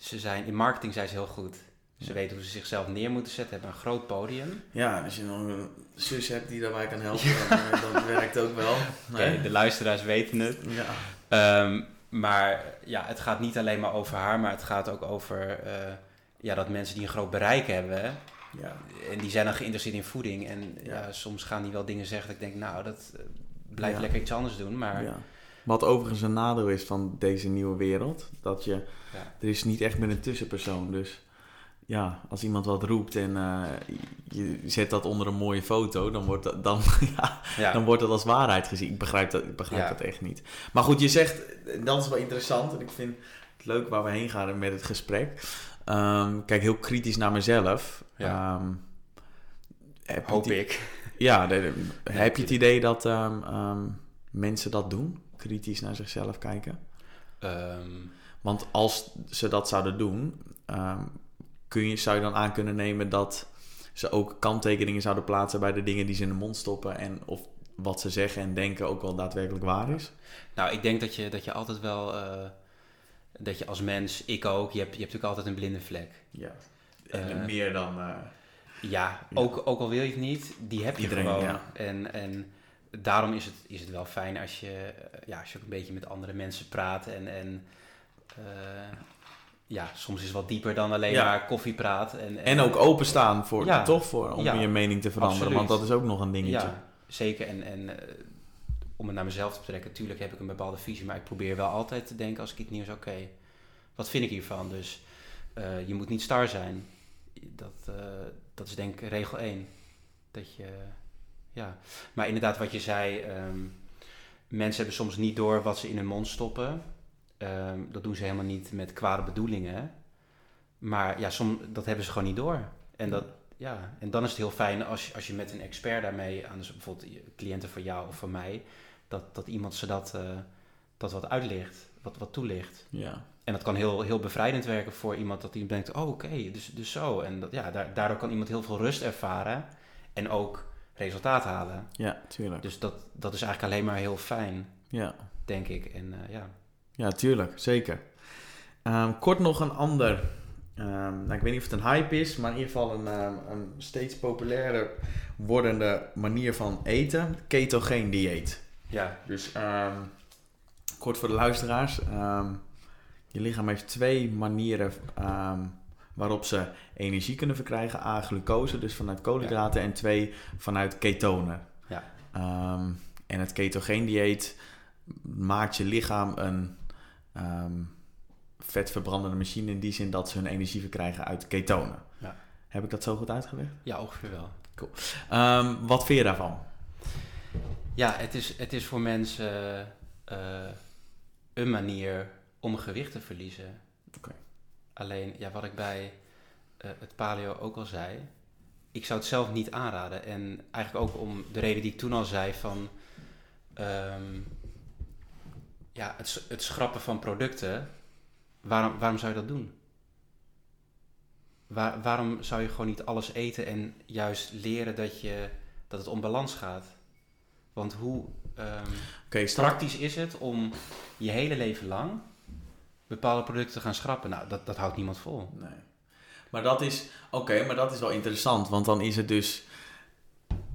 ze zijn, in marketing zijn ze heel goed. Ze
Ja.
weten hoe ze zichzelf neer moeten zetten, hebben een groot podium.
Ja, als je nog een zus hebt die daarbij kan helpen, dan, eh, dat werkt ook wel. Nee?
de luisteraars weten het.
Ja.
Ehm, maar ja, het gaat niet alleen maar over haar, maar het gaat ook over eh, ja, dat mensen die een groot bereik hebben.
Ja.
En die zijn dan geïnteresseerd in voeding. En ja.
Ja.
soms gaan die wel dingen zeggen dat ik denk, nou, dat eh, blijf
Ja.
lekker iets anders doen. Maar
ja. Wat overigens een nadeel is van deze nieuwe wereld, dat je,
Ja.
er is niet echt meer een tussenpersoon. Dus ja, als iemand wat roept en eh, je zet dat onder een mooie foto, dan wordt dat, dan, ja,
ja,
dan wordt dat als waarheid gezien. Ik begrijp, dat, ik begrijp
Ja.
dat echt niet. Maar goed, je zegt, dat is wel interessant en ik vind het leuk waar we heen gaan met het gesprek. Ehm, kijk heel kritisch naar mezelf. Je
hoop ik.
Ja, de- de- heb je het idee dat ehm, mensen dat doen? Kritisch naar zichzelf kijken?
Ehm,
Want als ze dat zouden doen, ehm, kun je, zou je dan aan kunnen nemen dat ze ook kanttekeningen zouden plaatsen bij de dingen die ze in de mond stoppen en of wat ze zeggen en denken ook wel daadwerkelijk waar is?
nou, ik denk dat je, dat je altijd wel, eh, dat je als mens, ik ook, je hebt, je hebt natuurlijk altijd een blinde vlek.
Ja. En
Eh,
meer dan. eh,
Ja, Ook, ook al wil je het niet, die heb je
Iedereen,
gewoon.
ja.
En, en daarom is het, is het wel fijn als je, eh, ja, als je ook een beetje met andere mensen praat. En, en eh, ja, soms is het wat dieper dan alleen
Ja.
maar koffie praat. En,
en ook openstaan voor,
Ja.
toch voor, om
Ja.
je mening te veranderen.
Absoluut.
Want dat is ook nog een dingetje.
Ja, zeker. En, en eh, om het naar mezelf te betrekken, natuurlijk heb ik een bepaalde visie, maar ik probeer wel altijd te denken als ik iets nieuws, oké, wat vind ik hiervan? Dus je moet niet star zijn. Dat, dat is denk ik regel 1. Dat je, ja. Maar inderdaad, wat je zei, ehm, mensen hebben soms niet door wat ze in hun mond stoppen. Ehm, dat doen ze helemaal niet met kwade bedoelingen. Maar ja, soms, dat hebben ze gewoon niet door. En dat, ja, en dan is het heel fijn als je, als je met een expert daarmee, aan dus bijvoorbeeld cliënten van jou of van mij, dat, dat iemand ze dat, eh, dat wat uitlicht, wat, wat toelicht.
Ja.
En dat kan heel, heel bevrijdend werken voor iemand dat hij denkt, oh oké, dus, dus zo. En dat, ja, daar, daardoor kan iemand heel veel rust ervaren en ook resultaat halen.
ja, tuurlijk.
Dus dat, dat is eigenlijk alleen maar heel fijn,
Ja.
denk ik. En eh, ja,
Ja, tuurlijk, zeker. Ehm, kort nog een ander. ehm, nou, ik weet niet of het een hype is, maar in ieder geval een, ehm, een steeds populairder wordende manier van eten: ketogeen dieet.
ja,
Dus kort voor de luisteraars: je lichaam heeft twee manieren waarop ze energie kunnen verkrijgen: A, glucose, dus vanuit koolhydraten, en twee, vanuit ketonen.
Ja.
Ehm, en het ketogeen dieet maakt je lichaam een ehm, vetverbrandende machine in die zin dat ze hun energie verkrijgen uit ketonen.
Ja.
Heb ik dat zo goed uitgelegd?
ja ongeveer wel.
Ehm, wat vind je daarvan?
Ja, het is, het is voor mensen eh, een manier om gewicht te verliezen.
Oké.
Alleen, ja, wat ik bij eh, het paleo ook al zei, ik zou het zelf niet aanraden. En eigenlijk ook om de reden die ik toen al zei van, ehm, ja, het, het schrappen van producten, waarom, waarom zou je dat doen? Waar, waarom zou je gewoon niet alles eten en juist leren dat, je, dat het om balans gaat? Want hoe ehm, praktisch is het om je hele leven lang bepaalde producten te gaan schrappen? Nou, dat, dat houdt niemand vol.
Nee. Maar dat is, oké, maar dat is wel interessant, want dan is het dus,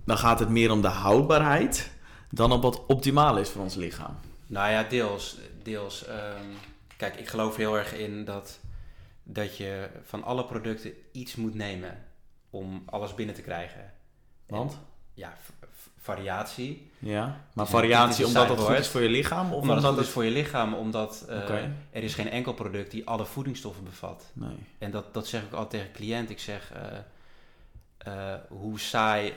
dan gaat het meer om de houdbaarheid dan op wat optimaal is voor ons lichaam.
Nou ja, deels. deels ehm, kijk, ik geloof heel erg in dat, dat je van alle producten iets moet nemen om alles binnen te krijgen.
Want?
En, ja, variatie.
Ja, maar
het
variatie omdat het
saai
goed is voor je lichaam? Of
omdat het goed
het...
is voor je lichaam, omdat eh, er is geen enkel product die alle voedingsstoffen bevat.
Nee.
En dat, dat zeg ik altijd tegen cliënt. Ik zeg, eh, eh, hoe saai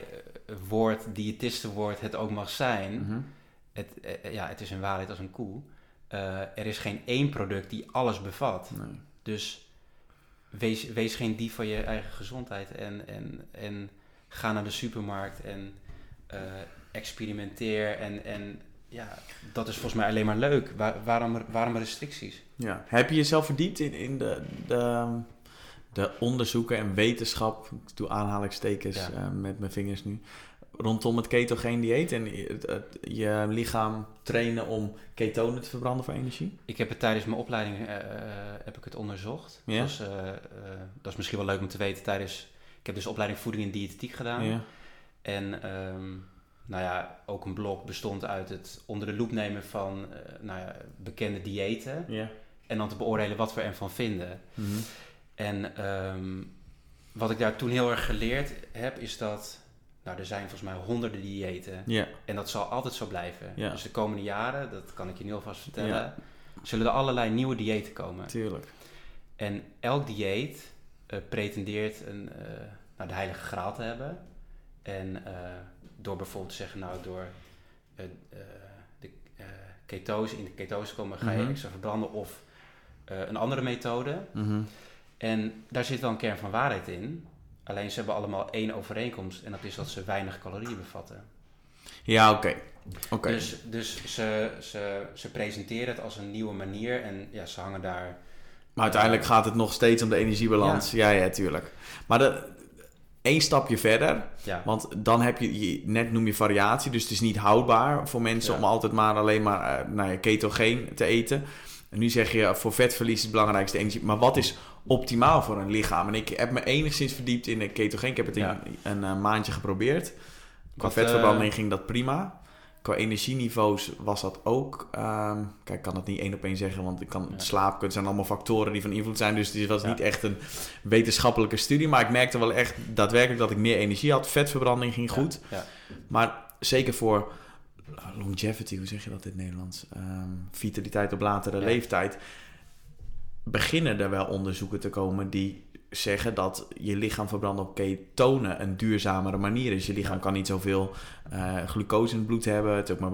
woord, diëtistenwoord het ook mag zijn.
Mhm.
Het, ja, het is een waarheid als een koe. Er is geen één product die alles bevat.
nee.
Dus wees, wees geen dief van je eigen gezondheid. En, en, en ga naar de supermarkt en eh, experimenteer. En, en ja, dat is volgens mij alleen maar leuk. Waar, waarom, waarom restricties?
Ja. Heb je jezelf verdiept in, in de, de, de onderzoeken en wetenschap, ik doe aanhalingstekens
Ja.
eh, met mijn vingers nu, rondom het ketogeen dieet en het- het- je lichaam trainen om ketonen te verbranden voor energie?
Ik heb het tijdens mijn opleiding eh, heb ik het onderzocht.
Ja?
Dat, is, dat is misschien wel leuk om te weten. Tijdens, ik heb dus opleiding voeding en diëtetiek gedaan.
Ja.
En ehm, nou ja, ook een blok bestond uit het onder de loep nemen van eh, nou ja, bekende diëten.
Ja.
En dan te beoordelen wat we ervan vinden.
Mhm.
En ehm, wat ik daar toen heel erg geleerd heb, is dat... Nou, er zijn volgens mij honderden diëten. En dat zal altijd zo blijven. Dus de komende jaren, dat kan ik je nu alvast vertellen... Zullen er allerlei nieuwe diëten komen.
Tuurlijk.
En elk dieet eh, pretendeert een, eh, nou, de heilige graal te hebben. En eh, door bijvoorbeeld te zeggen, nou door eh, eh, de ketose, in de ketose komen ga je
Mhm.
extra verbranden of een andere methode.
Mhm.
En daar zit wel een kern van waarheid in. Alleen ze hebben allemaal één overeenkomst en dat is dat ze weinig calorieën bevatten.
Ja, oké. Oké.
Dus, dus ze, ze, ze presenteren het als een nieuwe manier en ja, ze hangen daar...
Maar uiteindelijk gaat het nog steeds om de energiebalans. Ja, ja, tuurlijk. Maar de, één stapje verder,
Ja,
want dan heb je, je, net noem je variatie, dus het is niet houdbaar voor mensen
Ja.
om altijd maar alleen maar eh, nou ja, ketogeen te eten. En nu zeg je, voor vetverlies is het belangrijkste energie. Maar wat is optimaal voor een lichaam? En ik heb me enigszins verdiept in de ketogeen. Ik heb het in een, eh, maandje geprobeerd. Qua vetverbranding
eh,
ging dat prima. Qua energieniveaus was dat ook. ehm, kijk, ik kan het niet één op één zeggen, want ik kan
Ja.
slaap. Het zijn allemaal factoren die van invloed zijn. Dus het was
Ja.
niet echt een wetenschappelijke studie. Maar ik merkte wel echt daadwerkelijk dat ik meer energie had. Vetverbranding ging goed.
Ja,
Maar zeker voor longevity, hoe zeg je dat in het Nederlands? Ehm, vitaliteit op latere leeftijd. Beginnen er wel onderzoeken te komen die zeggen dat je lichaam verbranden op ketonen een duurzamere manier is. Je lichaam kan niet zoveel eh, glucose in het bloed hebben. Het ook maar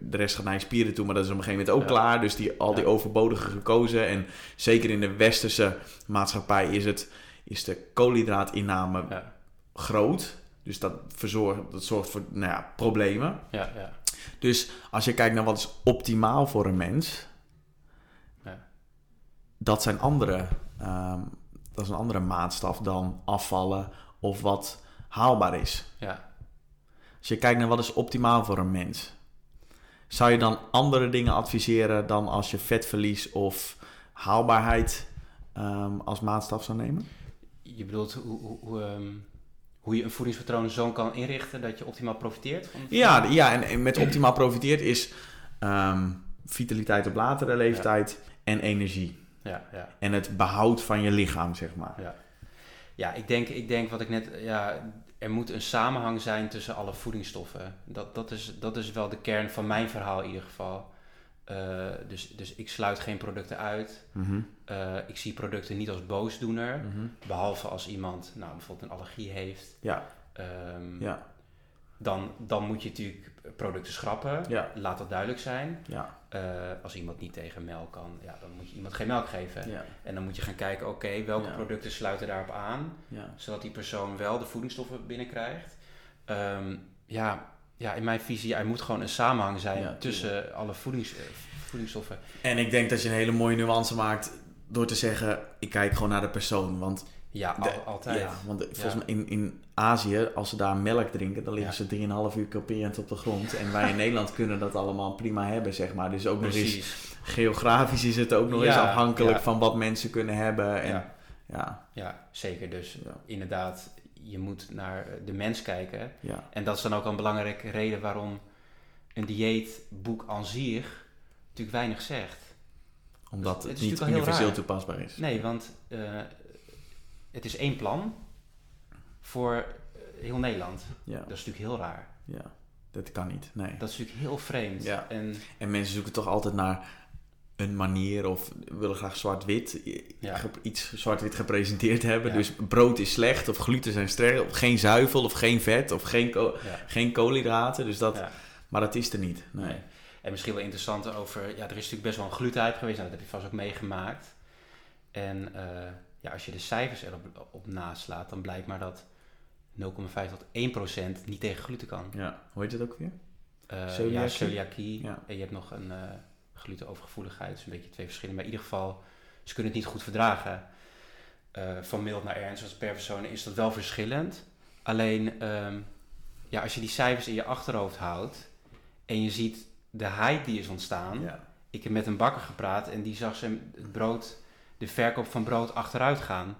de rest gaat naar je spieren toe, maar dat is op een gegeven moment ook
Ja.
klaar. Dus die, al die overbodige glucose en zeker in de westerse maatschappij is, het, is de koolhydraatinname
ja,
groot. Dus dat, verzorgt, dat zorgt voor nou ja, problemen.
ja, ja.
Dus als je kijkt naar wat is optimaal voor een mens,
Ja.
dat zijn andere, ehm, dat is een andere maatstaf dan afvallen of wat haalbaar is.
ja.
Als je kijkt naar wat is optimaal voor een mens, zou je dan andere dingen adviseren dan als je vetverlies of haalbaarheid ehm, als maatstaf zou nemen?
Je bedoelt hoe, hoe, hoe, ehm, hoe je een voedingspatroon zo kan inrichten dat je optimaal profiteert van
Ja, ja en, en met optimaal profiteert is ehm, vitaliteit op latere leeftijd en energie.
Ja, ja.
En het behoud van je lichaam, zeg maar.
Ja, ja ik, denk, ik denk wat ik net... Ja, er moet een samenhang zijn tussen alle voedingsstoffen. Dat, dat, is, dat is wel de kern van mijn verhaal in ieder geval. Eh, dus, dus ik sluit geen producten uit.
Mhm,
Eh, ik zie producten niet als boosdoener.
mhm.
Behalve als iemand nou, bijvoorbeeld een allergie heeft.
Ja,
Ehm,
ja,
dan, dan moet je natuurlijk producten schrappen.
ja,
Laat dat duidelijk zijn.
ja,
Eh, als iemand niet tegen melk kan, ja, dan moet je iemand geen melk geven.
ja,
En dan moet je gaan kijken, oké, welke producten sluiten daarop aan? zodat die persoon wel de voedingsstoffen binnenkrijgt. Ehm, ja, ja, in mijn visie, er moet gewoon een samenhang zijn tussen alle voedings, eh, voedingsstoffen.
En ik denk dat je een hele mooie nuance maakt door te zeggen, ik kijk gewoon naar de persoon. Want,
Ja,
de-
altijd.
Ja, want volgens mij in, in Azië, als ze daar melk drinken, dan liggen
Ja.
ze 3,5 uur koperend op de grond. En wij in Nederland kunnen dat allemaal prima hebben, zeg maar. Dus ook nog eens, geografisch is het ook nog eens afhankelijk
ja.
van wat mensen kunnen hebben. En,
Ja.
ja,
zeker. Dus inderdaad, je moet naar de mens kijken.
ja.
En dat is dan ook een belangrijke reden waarom een dieetboek aan zich natuurlijk weinig zegt.
Omdat
Het
niet universeel toepasbaar is.
Nee, want eh, het is één plan voor eh, heel Nederland.
Ja,
Dat is natuurlijk heel raar.
ja, dat kan niet. Nee.
Dat is natuurlijk heel vreemd.
Ja.
En
En mensen zoeken toch altijd naar een manier of willen graag zwart-wit,
Ja.
iets zwart-wit gepresenteerd hebben.
Ja.
Dus brood is slecht of gluten zijn slecht of geen zuivel of geen vet of geen, ko-
ja,
geen koolhydraten. Dus dat,
ja.
Maar dat is er niet. Nee.
Nee. En misschien wel interessant over, ja, er is natuurlijk best wel een glutenhype geweest, nou, dat heb je vast ook meegemaakt. En eh, ja, als je de cijfers erop op naslaat, dan blijkt maar dat 0,5 tot 1 procent niet tegen gluten kan.
Ja. Hoe heet het ook weer?
Eh, ja,
Celiakie? Ja.
En je hebt nog een eh glutenovergevoeligheid, dus een beetje twee verschillen. Maar in ieder geval, ze kunnen het niet goed verdragen. Eh, van mild naar ernstig, per persoon is dat wel verschillend. Alleen, ehm, ja, als je die cijfers in je achterhoofd houdt en je ziet de hype die is ontstaan.
Ja.
Ik heb met een bakker gepraat en die zag zijn het brood, de verkoop van brood achteruit gaan.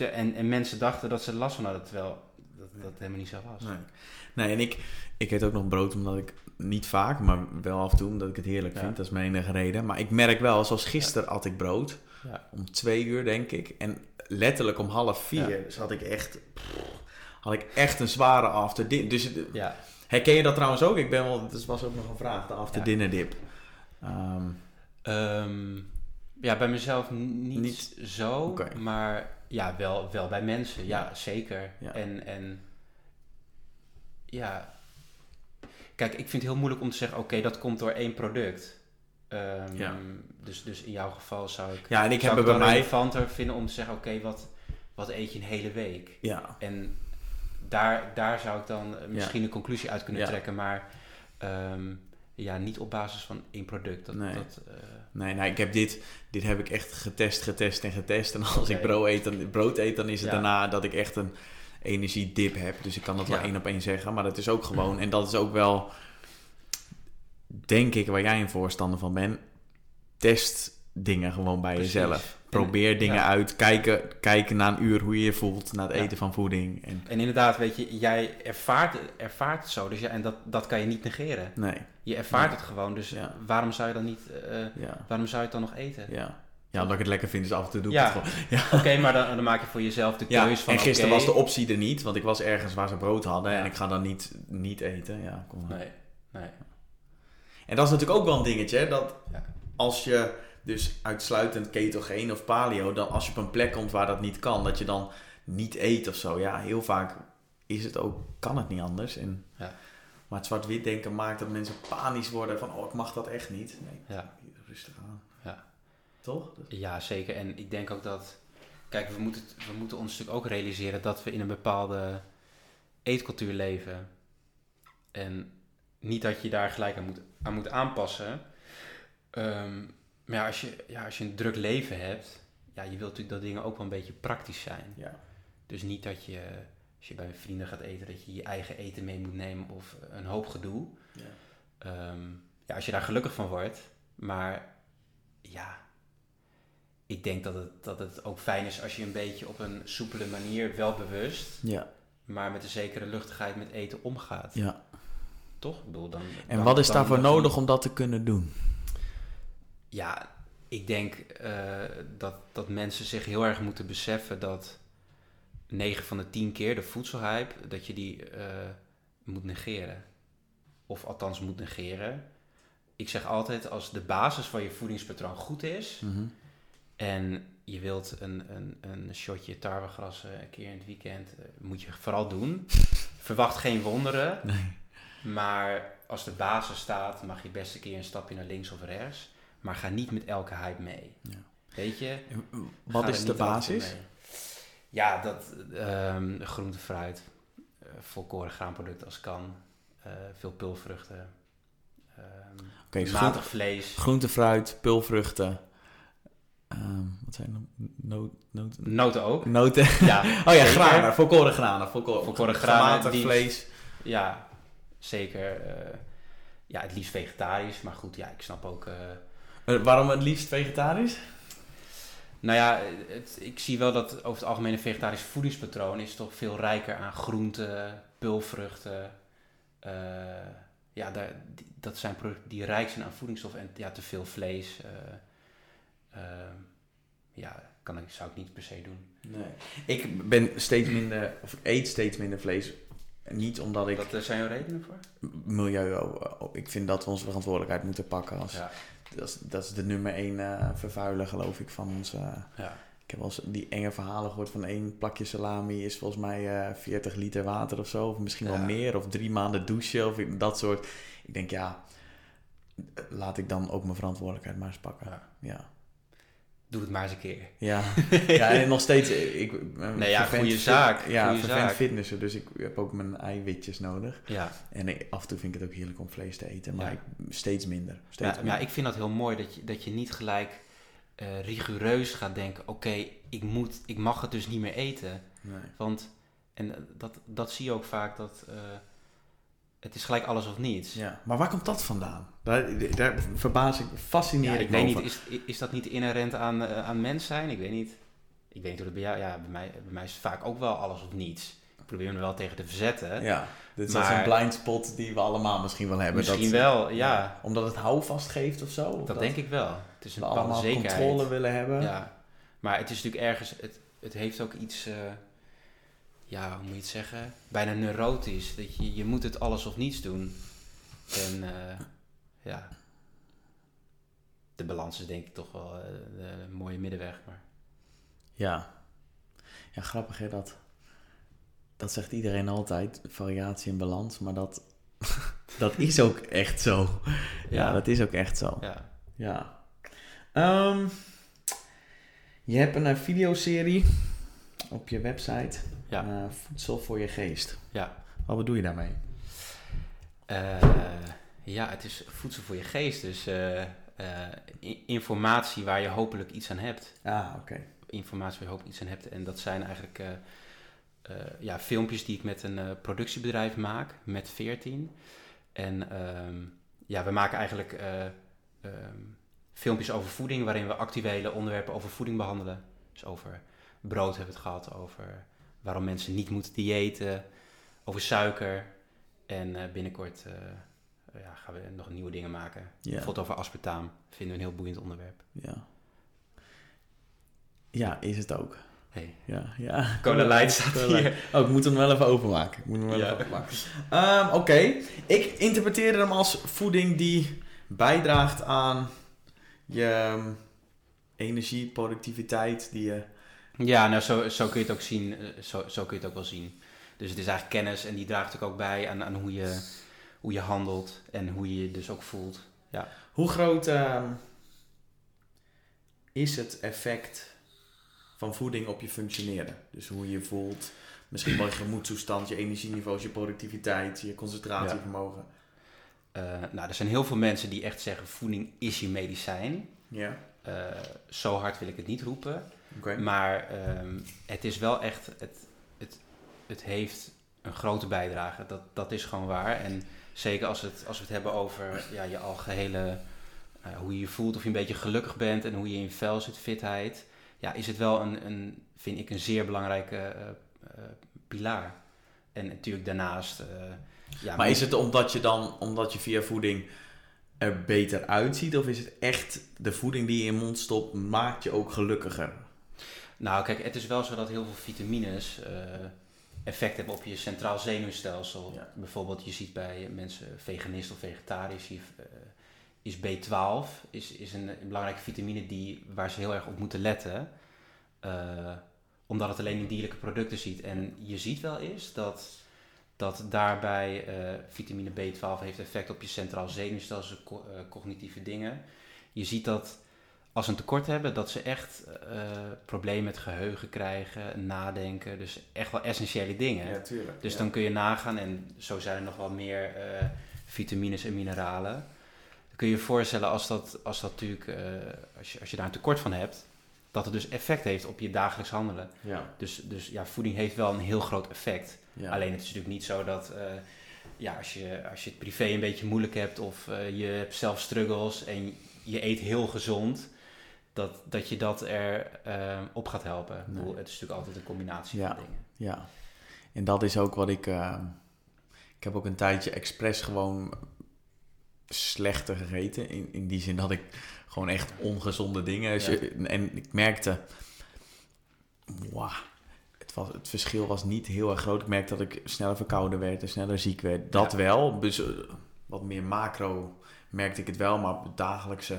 En, en mensen dachten dat ze last van hadden, terwijl dat, dat helemaal niet zo was.
Nee. nee, en ik, ik eet ook nog brood omdat ik niet vaak, maar wel af en toe omdat ik het heerlijk
Ja.
vind. Dat is mijn enige reden. Maar ik merk wel, zoals gisteren at ik brood.
Ja.
Om twee uur, denk ik. En letterlijk om half vier
Ja.
zat ik echt... Had ik echt een zware after dinner. Dus
Ja,
herken je dat trouwens ook? Ik ben wel... Dat was ook nog een vraag, de after dinner dip. Ehm,
Ehm, ja, bij mezelf niet,
Niet-
zo, maar ja, wel, wel bij mensen. Ja,
Ja.
zeker.
Ja.
En, en ja, kijk, ik vind het heel moeilijk om te zeggen, oké, dat komt door één product. Ehm,
Ja.
dus, dus in jouw geval zou ik,
ja, en ik heb
het
bij mij...
relevanter vinden om te zeggen, oké, wat, wat eet je een hele week?
Ja,
En daar, daar zou ik dan misschien een conclusie uit kunnen trekken. Maar ehm, ja, niet op basis van één product. Dat,
Nee.
dat, eh,
Nee, nou, ik heb dit, dit heb ik echt getest, getest en getest. En als ik brood eet, dan, brood eet, dan is het
Ja.
daarna dat ik echt een energiedip heb. Dus ik kan dat wel één op één zeggen. Maar dat is ook gewoon, en dat is ook wel, denk ik, waar jij een voorstander van bent. Test dingen gewoon bij
Precies.
jezelf. Probeer dingen
ja.
uit. Kijken, kijken na een uur hoe je je voelt na het
Ja.
eten van voeding. En,
En inderdaad, weet je, jij ervaart, ervaart het zo. Dus ja, en dat, dat kan je niet negeren.
nee,
Je ervaart het gewoon. Dus
Ja.
waarom zou je dan niet... eh, waarom zou je het dan nog eten?
ja. Ja, omdat ik het lekker vind, dus af en toe doe ik
Ja.
het gewoon. Ja.
Oké, maar dan, dan maak je voor jezelf de keuze van...
en gisteren was de optie er niet, want ik was ergens waar ze brood hadden en ik ga dan niet, niet eten. Ja, kom maar.
Nee, nee.
En dat is natuurlijk ook wel een dingetje, dat
Ja.
als je dus uitsluitend ketogeen of paleo, dan als je op een plek komt waar dat niet kan, dat je dan niet eet of zo. Ja, heel vaak is het ook, kan het niet anders. En,
Ja.
Maar het zwart-wit denken maakt dat mensen panisch worden van, oh, ik mag dat echt niet. Nee,
Ja.
rustig aan.
Ja.
Toch?
Ja, zeker. En ik denk ook dat... Kijk, we moeten, we moeten ons natuurlijk ook realiseren dat we in een bepaalde eetcultuur leven. En niet dat je daar gelijk aan moet, aan moet aanpassen. Ehm, maar ja als, je, ja, als je een druk leven hebt... Ja, je wilt natuurlijk dat dingen ook wel een beetje praktisch zijn.
Ja.
Dus niet dat je, als je bij vrienden gaat eten, dat je je eigen eten mee moet nemen of een hoop gedoe.
Ja.
Ehm, ja, als je daar gelukkig van wordt. Maar ja, ik denk dat het, dat het ook fijn is als je een beetje op een soepele manier, wel bewust,
Ja.
maar met een zekere luchtigheid met eten omgaat.
ja.
Toch? Ik bedoel, dan,
En
dan-
wat is daarvoor nodig om dat te kunnen doen?
Ja, ik denk eh, dat, dat mensen zich heel erg moeten beseffen dat 9 van de 10 keer de voedselhype, dat je die eh, moet negeren. Of althans moet negeren. Ik zeg altijd, als de basis van je voedingspatroon goed is
Mhm.
en je wilt een, een, een shotje tarwegrassen een keer in het weekend, eh, moet je vooral doen. Verwacht geen wonderen.
Nee.
Maar als de basis staat, mag je best een keer een stapje naar links of rechts. Maar ga niet met elke hype mee.
Ja.
Weet je?
Wat is de basis?
Ja, dat ehm groente, fruit, eh, volkoren graanproducten als kan, eh, veel pulvruchten,
Oké, dus
matig vlees,
Groente, fruit, pulvruchten. Ehm, wat zijn? No, noten?
noten ook.
Noten.
Ja,
Oh ja, granen. Volkoren granen. Volkoren,
Volkoren granen, die-
vlees.
Ja, zeker. eh, ja, het liefst vegetarisch, maar goed, ja, ik snap ook. Eh,
waarom het liefst vegetarisch?
Nou ja, het, ik zie wel dat over het algemeen een vegetarisch voedingspatroon is toch veel rijker aan groenten, pulvruchten. eh, ja, daar, die- dat zijn producten die rijk zijn aan voedingsstoffen en ja, te veel vlees. eh, ja, kan ik, zou ik niet per se doen.
Nee. Ik ben steeds minder, of ik eet steeds minder vlees. Niet omdat ik
er zijn er redenen voor?
milieu, oh, ik vind dat we onze verantwoordelijkheid moeten pakken. Als,
Ja,
dat, is, dat is de nummer één eh, vervuiler, geloof ik, van ons. eh,
ja,
ik heb wel eens die enge verhalen gehoord van één plakje salami is volgens mij eh 40 liter water of zo. Of misschien wel meer. Of drie maanden douchen of dat soort. Ik denk, ja, laat ik dan ook mijn verantwoordelijkheid maar eens pakken.
Ja.
Ja.
Doe het maar eens een keer.
Ja, ja en nog steeds. eh, Ik, ben
Nee, ja, goede zaak,
Ja, vervent
zaak.
fitnesser, dus ik heb ook mijn eiwitjes nodig.
Ja,
En ik, af en toe vind ik het ook heerlijk om vlees te eten, maar
Ja.
ik, steeds minder.
ja,
Steeds
maar
minder.
ik vind dat heel mooi dat je, dat je niet gelijk eh, rigoureus gaat denken: oké, ik moet, ik mag het dus niet meer eten.
Nee.
Want, en eh, dat, dat zie je ook vaak, dat eh, het is gelijk alles of niets.
Ja, maar waar komt dat vandaan? Daar, daar verbaas ik, fascineer
Ja,
ik
ik
me
weet niet,
over.
is, is dat niet inherent aan, eh, aan mens zijn? Ik weet niet. Ik weet niet hoe dat bij jou... Ja, bij mij, bij mij is het vaak ook wel alles of niets. Ik probeer me wel tegen te verzetten.
Ja, dit is
Maar-
een blind spot die we allemaal misschien wel hebben.
Misschien
dat,
wel, ja.
Omdat het houvast geeft of zo? Of
Dat denk ik wel. Het is een
we allemaal
zekerheid.
controle willen hebben.
Ja. Maar het is natuurlijk ergens... Het, het heeft ook iets... eh, ja, hoe moet je het zeggen? Bijna neurotisch. Dat je, je moet het alles of niets doen. En eh, ja... De balans is denk ik toch wel eh, de mooie middenweg. Maar
Ja. Ja, grappig hè, dat, dat zegt iedereen altijd, variatie en balans, maar dat, dat is ook echt zo. Ja,
Ja.
dat is ook echt zo.
ja.
Ja. Ehm, je hebt een eh, videoserie op je website.
Ja.
Eh, voedsel voor je geest.
Ja.
Wat bedoel je daarmee?
Eh, ja, het is voedsel voor je geest. Dus eh, informatie waar je hopelijk iets aan hebt.
Ah, oké.
Informatie waar je hopelijk iets aan hebt. En dat zijn eigenlijk ja, filmpjes die ik met een productiebedrijf maak, met 14. En ehm, ja, we maken eigenlijk eh, ehm, filmpjes over voeding, waarin we actuele onderwerpen over voeding behandelen. Dus over brood hebben we het gehad, over waarom mensen niet moeten diëten, over suiker. En eh, binnenkort eh, ja, gaan we nog nieuwe dingen maken.
Ja.
Bijvoorbeeld over aspartaam. Vinden we een heel boeiend onderwerp.
Ja. Ja, is het ook.
Hey.
Ja, ja.
Cola Light staat hier.
Oh, ik moet hem wel even openmaken. Ik moet hem wel
Ja.
even openmaken. Ehm, Oké, ik interpreteerde hem als voeding die bijdraagt aan je ehm, energie, productiviteit, die je...
Ja, nou zo, zo kun je het ook zien. eh, Zo, zo kun je het ook wel zien. Dus het is eigenlijk kennis en die draagt ook bij aan, aan hoe, je, hoe je handelt en hoe je je dus ook voelt.
Hoe groot ehm, is het effect van voeding op je functioneren? Dus hoe je je voelt, misschien wel je gemoedstoestand, je energieniveau, je productiviteit, je concentratievermogen.
Eh, nou, er zijn heel veel mensen die echt zeggen voeding is je medicijn.
Ja,
Eh, zo hard wil ik het niet roepen. Maar ehm, het is wel echt, het, het, het heeft een grote bijdrage. Dat, dat is gewoon waar. En zeker als, het, als we het hebben over ja, je algehele, eh, hoe je je voelt, of je een beetje gelukkig bent en hoe je in je vel zit, fitheid. Ja, is het wel een, een vind ik, een zeer belangrijke eh, eh, pilaar. En natuurlijk daarnaast... ja,
Maar is het omdat je dan, omdat je via voeding er beter uitziet? Of is het echt de voeding die je in je mond stopt, maakt je ook gelukkiger?
Nou, kijk, het is wel zo dat heel veel vitamines eh, effect hebben op je centraal zenuwstelsel.
Ja.
Bijvoorbeeld, je ziet bij mensen veganist of vegetarisch, eh, is B12 is, is een, een belangrijke vitamine die, waar ze heel erg op moeten letten. Eh, omdat het alleen in dierlijke producten ziet. En je ziet wel eens dat, dat daarbij vitamine B12 heeft effect op je centraal zenuwstelsel, co- cognitieve dingen. Je ziet dat als ze een tekort hebben, dat ze echt eh, problemen met geheugen krijgen, nadenken. Dus echt wel essentiële dingen.
tuurlijk.
Dus dan kun je nagaan, en zo zijn er nog wel meer eh, vitamines en mineralen. Dan kun je je voorstellen als dat, als dat natuurlijk, eh, als, je, als je daar een tekort van hebt, dat het dus effect heeft op je dagelijks handelen.
Ja,
Dus, dus ja, voeding heeft wel een heel groot effect.
ja.
Alleen het is natuurlijk niet zo dat ja, als, je, als je het privé een beetje moeilijk hebt of je hebt zelf struggles en je eet heel gezond, dat, dat je dat er eh, op gaat helpen. Bedoel, het is natuurlijk altijd een combinatie
Ja.
van dingen.
Ja, en dat is ook wat ik. eh, ik heb ook een tijdje expres gewoon slechter gegeten. In, in die zin dat ik gewoon echt ongezonde dingen. En ik merkte. Wauw. Het, was, het verschil was niet heel erg groot. Ik merkte dat ik sneller verkouden werd en sneller ziek werd. Dat
Ja.
wel. Dus eh, wat meer macro merkte ik het wel. Maar op het dagelijkse.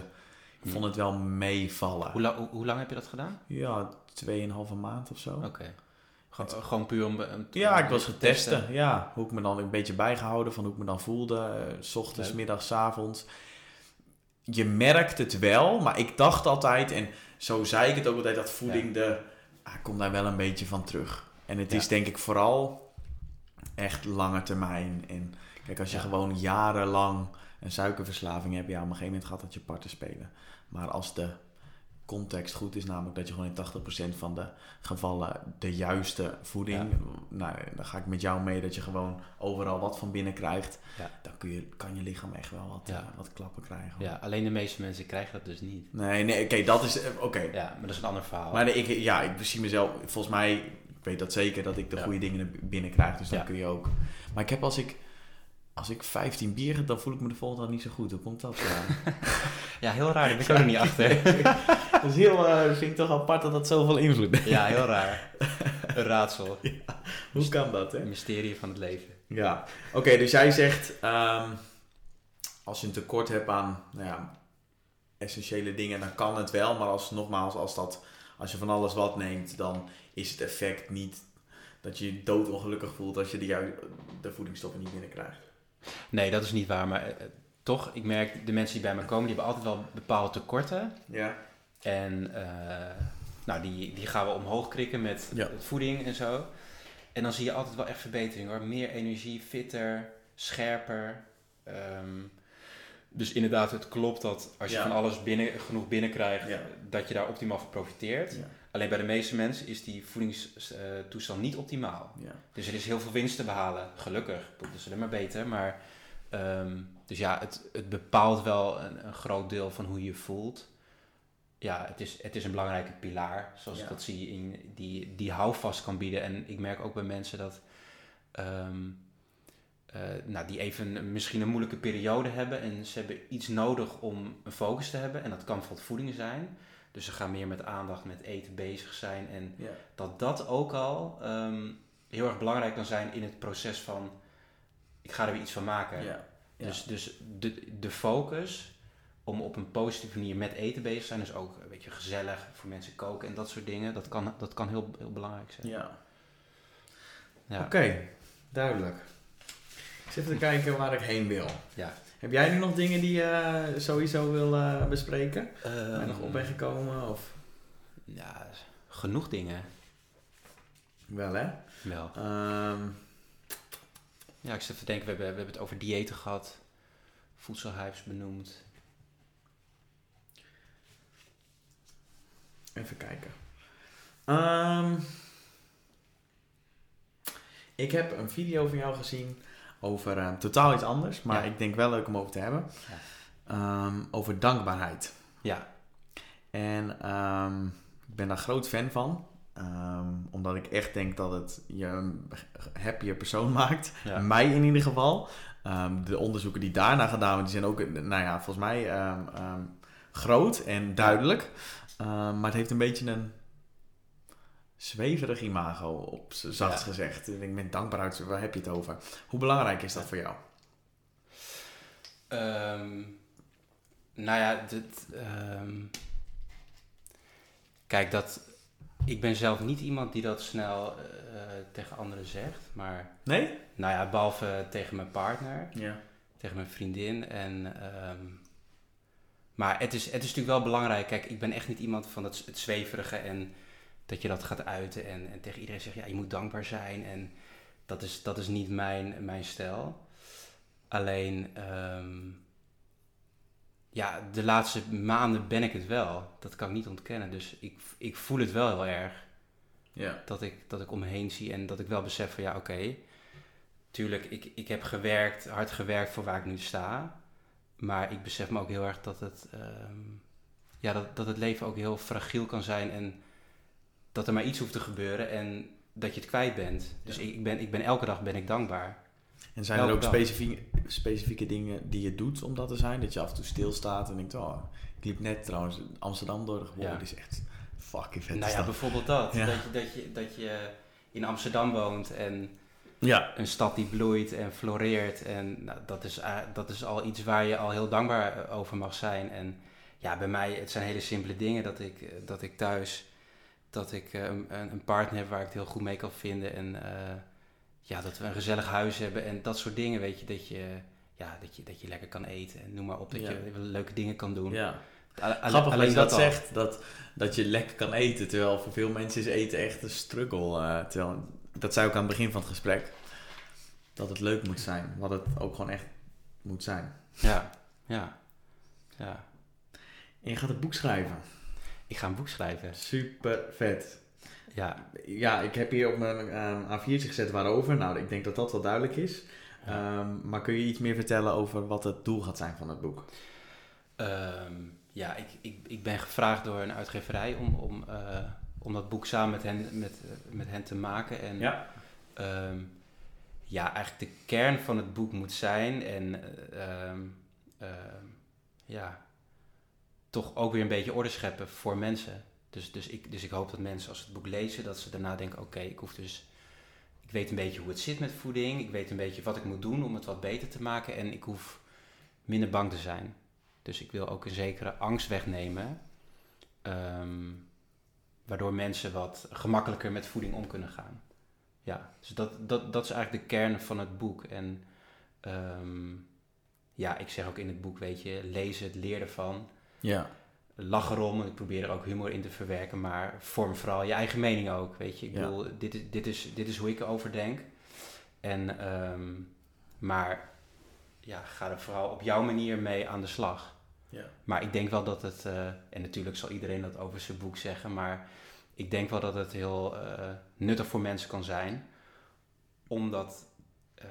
Ik vond het wel meevallen.
Hoe, la- hoe, hoe lang heb je dat gedaan?
Ja, tweeënhalve maand of zo.
Oké. Gewoon- Gewoon puur om... om
Ja, ik was
te
het testen. Ja, hoe ik me dan een beetje bijgehouden van hoe ik me dan voelde. eh, s ochtends, middags, avonds. Je merkt het wel, maar ik dacht altijd, en zo zei ik het ook altijd, dat voeding de... Ah, ik kom daar wel een beetje van terug. En het
Ja.
is denk ik vooral echt lange termijn. En kijk, als je
Ja.
gewoon jarenlang een suikerverslaving hebt, ja, op een gegeven moment gaat dat je parten spelen. Maar als de context goed is, namelijk dat je gewoon in 80% van de gevallen de juiste voeding, nou, dan ga ik met jou mee dat je gewoon overal wat van binnen krijgt,
Ja.
dan kun je, kan je lichaam echt wel wat,
Ja.
eh, wat klappen krijgen. hoor.
Ja, alleen de meeste mensen krijgen dat dus niet.
Nee, nee, oké, dat is, eh, oké.
Ja, maar dat is een ander verhaal.
Maar nee, ik, ja, ik zie mezelf, volgens mij, weet dat zeker, dat ik de
Ja.
goede dingen er binnen krijg, dus dan kun je ook. Maar ik heb als ik, als ik 15 bier heb, dan voel ik me de volgende dag niet zo goed. Hoe komt dat?
Ja, heel raar, daar ben ik ook nog niet achter.
dat is heel, eh, vind ik toch apart dat dat zoveel invloed heeft.
Ja, heel raar. Een raadsel.
Hoe kan dat, hè?
Mysterie van het leven.
Ja, oké, dus jij zegt, ehm, als je een tekort hebt aan, nou ja, essentiële dingen, dan kan het wel, maar als, nogmaals, als, dat, als je van alles wat neemt, dan is het effect niet dat je je doodongelukkig voelt als je de, de voedingsstoffen niet binnenkrijgt.
Nee, dat is niet waar. Maar eh, toch, ik merk de mensen die bij me komen, die hebben altijd wel bepaalde tekorten.
Ja.
En eh, nou, die, die gaan we omhoog krikken met
Ja.
voeding en zo. En dan zie je altijd wel echt verbetering hoor. Meer energie, fitter, scherper. Ehm, dus inderdaad, het klopt dat als je
Ja.
van alles binnen, genoeg binnenkrijgt,
Ja.
dat je daar optimaal van profiteert. Alleen bij de meeste mensen is die voedingstoestand niet optimaal.
Ja.
Dus er is heel veel winst te behalen. Gelukkig, dat is alleen maar beter. Maar, ehm, dus ja, het, het bepaalt wel een, een groot deel van hoe je je voelt. Ja, het is, het is een belangrijke pilaar, zoals
Ja.
ik dat zie, in, die, die houvast kan bieden. En ik merk ook bij mensen dat, ehm, eh, nou, die even misschien een moeilijke periode hebben en ze hebben iets nodig om een focus te hebben. En dat kan bijvoorbeeld voeding zijn. Dus ze gaan meer met aandacht met eten bezig zijn. En
Ja.
dat dat ook al ehm, heel erg belangrijk kan zijn in het proces van ik ga er weer iets van maken.
Ja. Ja.
Dus, dus de, de focus om op een positieve manier met eten bezig te zijn, dus ook een beetje gezellig voor mensen koken en dat soort dingen, dat kan, dat kan heel, heel belangrijk zijn.
Ja.
Ja.
Oké, duidelijk. Ik zit te kijken waar ik heen wil.
Ja.
Heb jij nu nog dingen die je eh, sowieso wil eh, bespreken?
Ehm,
je nog op bent gekomen? Of...
ja, genoeg dingen
Wel hè?
wel.
Ehm,
Ja, ik zit te denken, we hebben, we hebben het over diëten gehad, voedselhuis benoemd.
even kijken. Ehm, ik heb een video van jou gezien over eh, totaal iets anders, maar
Ja.
ik denk wel leuk om over te hebben.
Ja.
Ehm, over dankbaarheid.
Ja,
En ehm, ik ben daar groot fan van. Ehm, omdat ik echt denk dat het je een happier persoon maakt.
ja.
Mij in ieder geval. Ehm, de onderzoeken die daarna gedaan worden, die zijn ook, nou ja, volgens mij ehm, ehm, groot en duidelijk. Ehm, maar het heeft een beetje een zweverig imago, op
Ja.
gezegd. Ik ben dankbaar uit, waar heb je het over? Hoe belangrijk is dat voor jou?
Ehm, nou ja, dit, ehm, kijk, dat, ik ben zelf niet iemand die dat snel eh, tegen anderen zegt. Maar,
Nee?
nou ja, behalve tegen mijn partner,
Ja.
tegen mijn vriendin. En, ehm, maar het is, het is natuurlijk wel belangrijk. Kijk, ik ben echt niet iemand van het, het zweverige en dat je dat gaat uiten en, en tegen iedereen zegt, ja, je moet dankbaar zijn. En dat is, dat is niet mijn, mijn stijl. Alleen, ehm, ja, de laatste maanden ben ik het wel. Dat kan ik niet ontkennen. Dus ik, ik voel het wel heel erg
Ja.
dat ik, dat ik om me heen zie en dat ik wel besef van ja, oké. tuurlijk, ik, ik heb gewerkt, hard gewerkt voor waar ik nu sta. Maar ik besef me ook heel erg dat het, ehm, ja, dat, dat het leven ook heel fragiel kan zijn en dat er maar iets hoeft te gebeuren en dat je het kwijt bent. Dus
Ja.
ik, ben, ik ben elke dag ben ik dankbaar.
En zijn er ook specifieke, specifieke dingen die je doet om dat te zijn? Dat je af en toe stilstaat en denkt, oh, ik liep net trouwens Amsterdam door. Wow,
Ja.
is echt fucking vet.
nou ja, bijvoorbeeld dat.
Ja.
Dat, je, dat, je, dat je in Amsterdam woont en
ja.
een stad die bloeit en floreert. En nou, dat, is, a- dat is al iets waar je al heel dankbaar eh, over mag zijn. En ja, bij mij, het zijn hele simpele dingen dat ik, eh, dat ik thuis, dat ik eh, een, een partner heb waar ik het heel goed mee kan vinden. En eh, ja, dat we een gezellig huis hebben en dat soort dingen, weet je. Dat je, ja, dat je, dat je lekker kan eten en noem maar op. Dat
Ja.
je leuke dingen kan doen.
ja.
Alle-
Grappig dat je dat
al.
zegt, dat, dat je lekker kan eten. Terwijl voor veel mensen is eten echt een struggle. eh, terwijl, dat zei ik aan het begin van het gesprek. Dat het leuk moet zijn. Wat het ook gewoon echt moet zijn.
Ja, ja, ja.
En je gaat een boek schrijven.
Ik ga een boek schrijven.
Super vet.
Ja,
Ja, ik heb hier op mijn eh, A4'tje gezet waarover. Nou, ik denk dat dat wel duidelijk is.
Ja.
Ehm, maar kun je iets meer vertellen over wat het doel gaat zijn van het boek?
Ehm, ja, ik, ik, ik ben gevraagd door een uitgeverij om, om, eh, om dat boek samen met hen, met, eh, met hen te maken. En
Ja.
ehm, ja, eigenlijk de kern van het boek moet zijn en ja, toch ook weer een beetje orde scheppen voor mensen. Dus, dus, ik, dus ik hoop dat mensen als ze het boek lezen, dat ze daarna denken, oké, ik hoef dus... Ik weet een beetje hoe het zit met voeding. Ik weet een beetje wat ik moet doen om het wat beter te maken. En ik hoef minder bang te zijn. Dus ik wil ook een zekere angst wegnemen. ehm, waardoor mensen wat gemakkelijker met voeding om kunnen gaan. Ja, dus dat, dat, dat is eigenlijk de kern van het boek. En ehm, ja, ik zeg ook in het boek, weet je, lees het, leer ervan.
Ja.
lach erom. Ik probeer er ook humor in te verwerken, maar vorm vooral je eigen mening ook. Weet je, ik
Ja.
bedoel, dit is, dit, is, dit is hoe ik erover denk. En, ehm, maar ja, ga er vooral op jouw manier mee aan de slag.
Ja.
Maar ik denk wel dat het, eh, en natuurlijk zal iedereen dat over zijn boek zeggen, maar ik denk wel dat het heel eh, nuttig voor mensen kan zijn, omdat eh,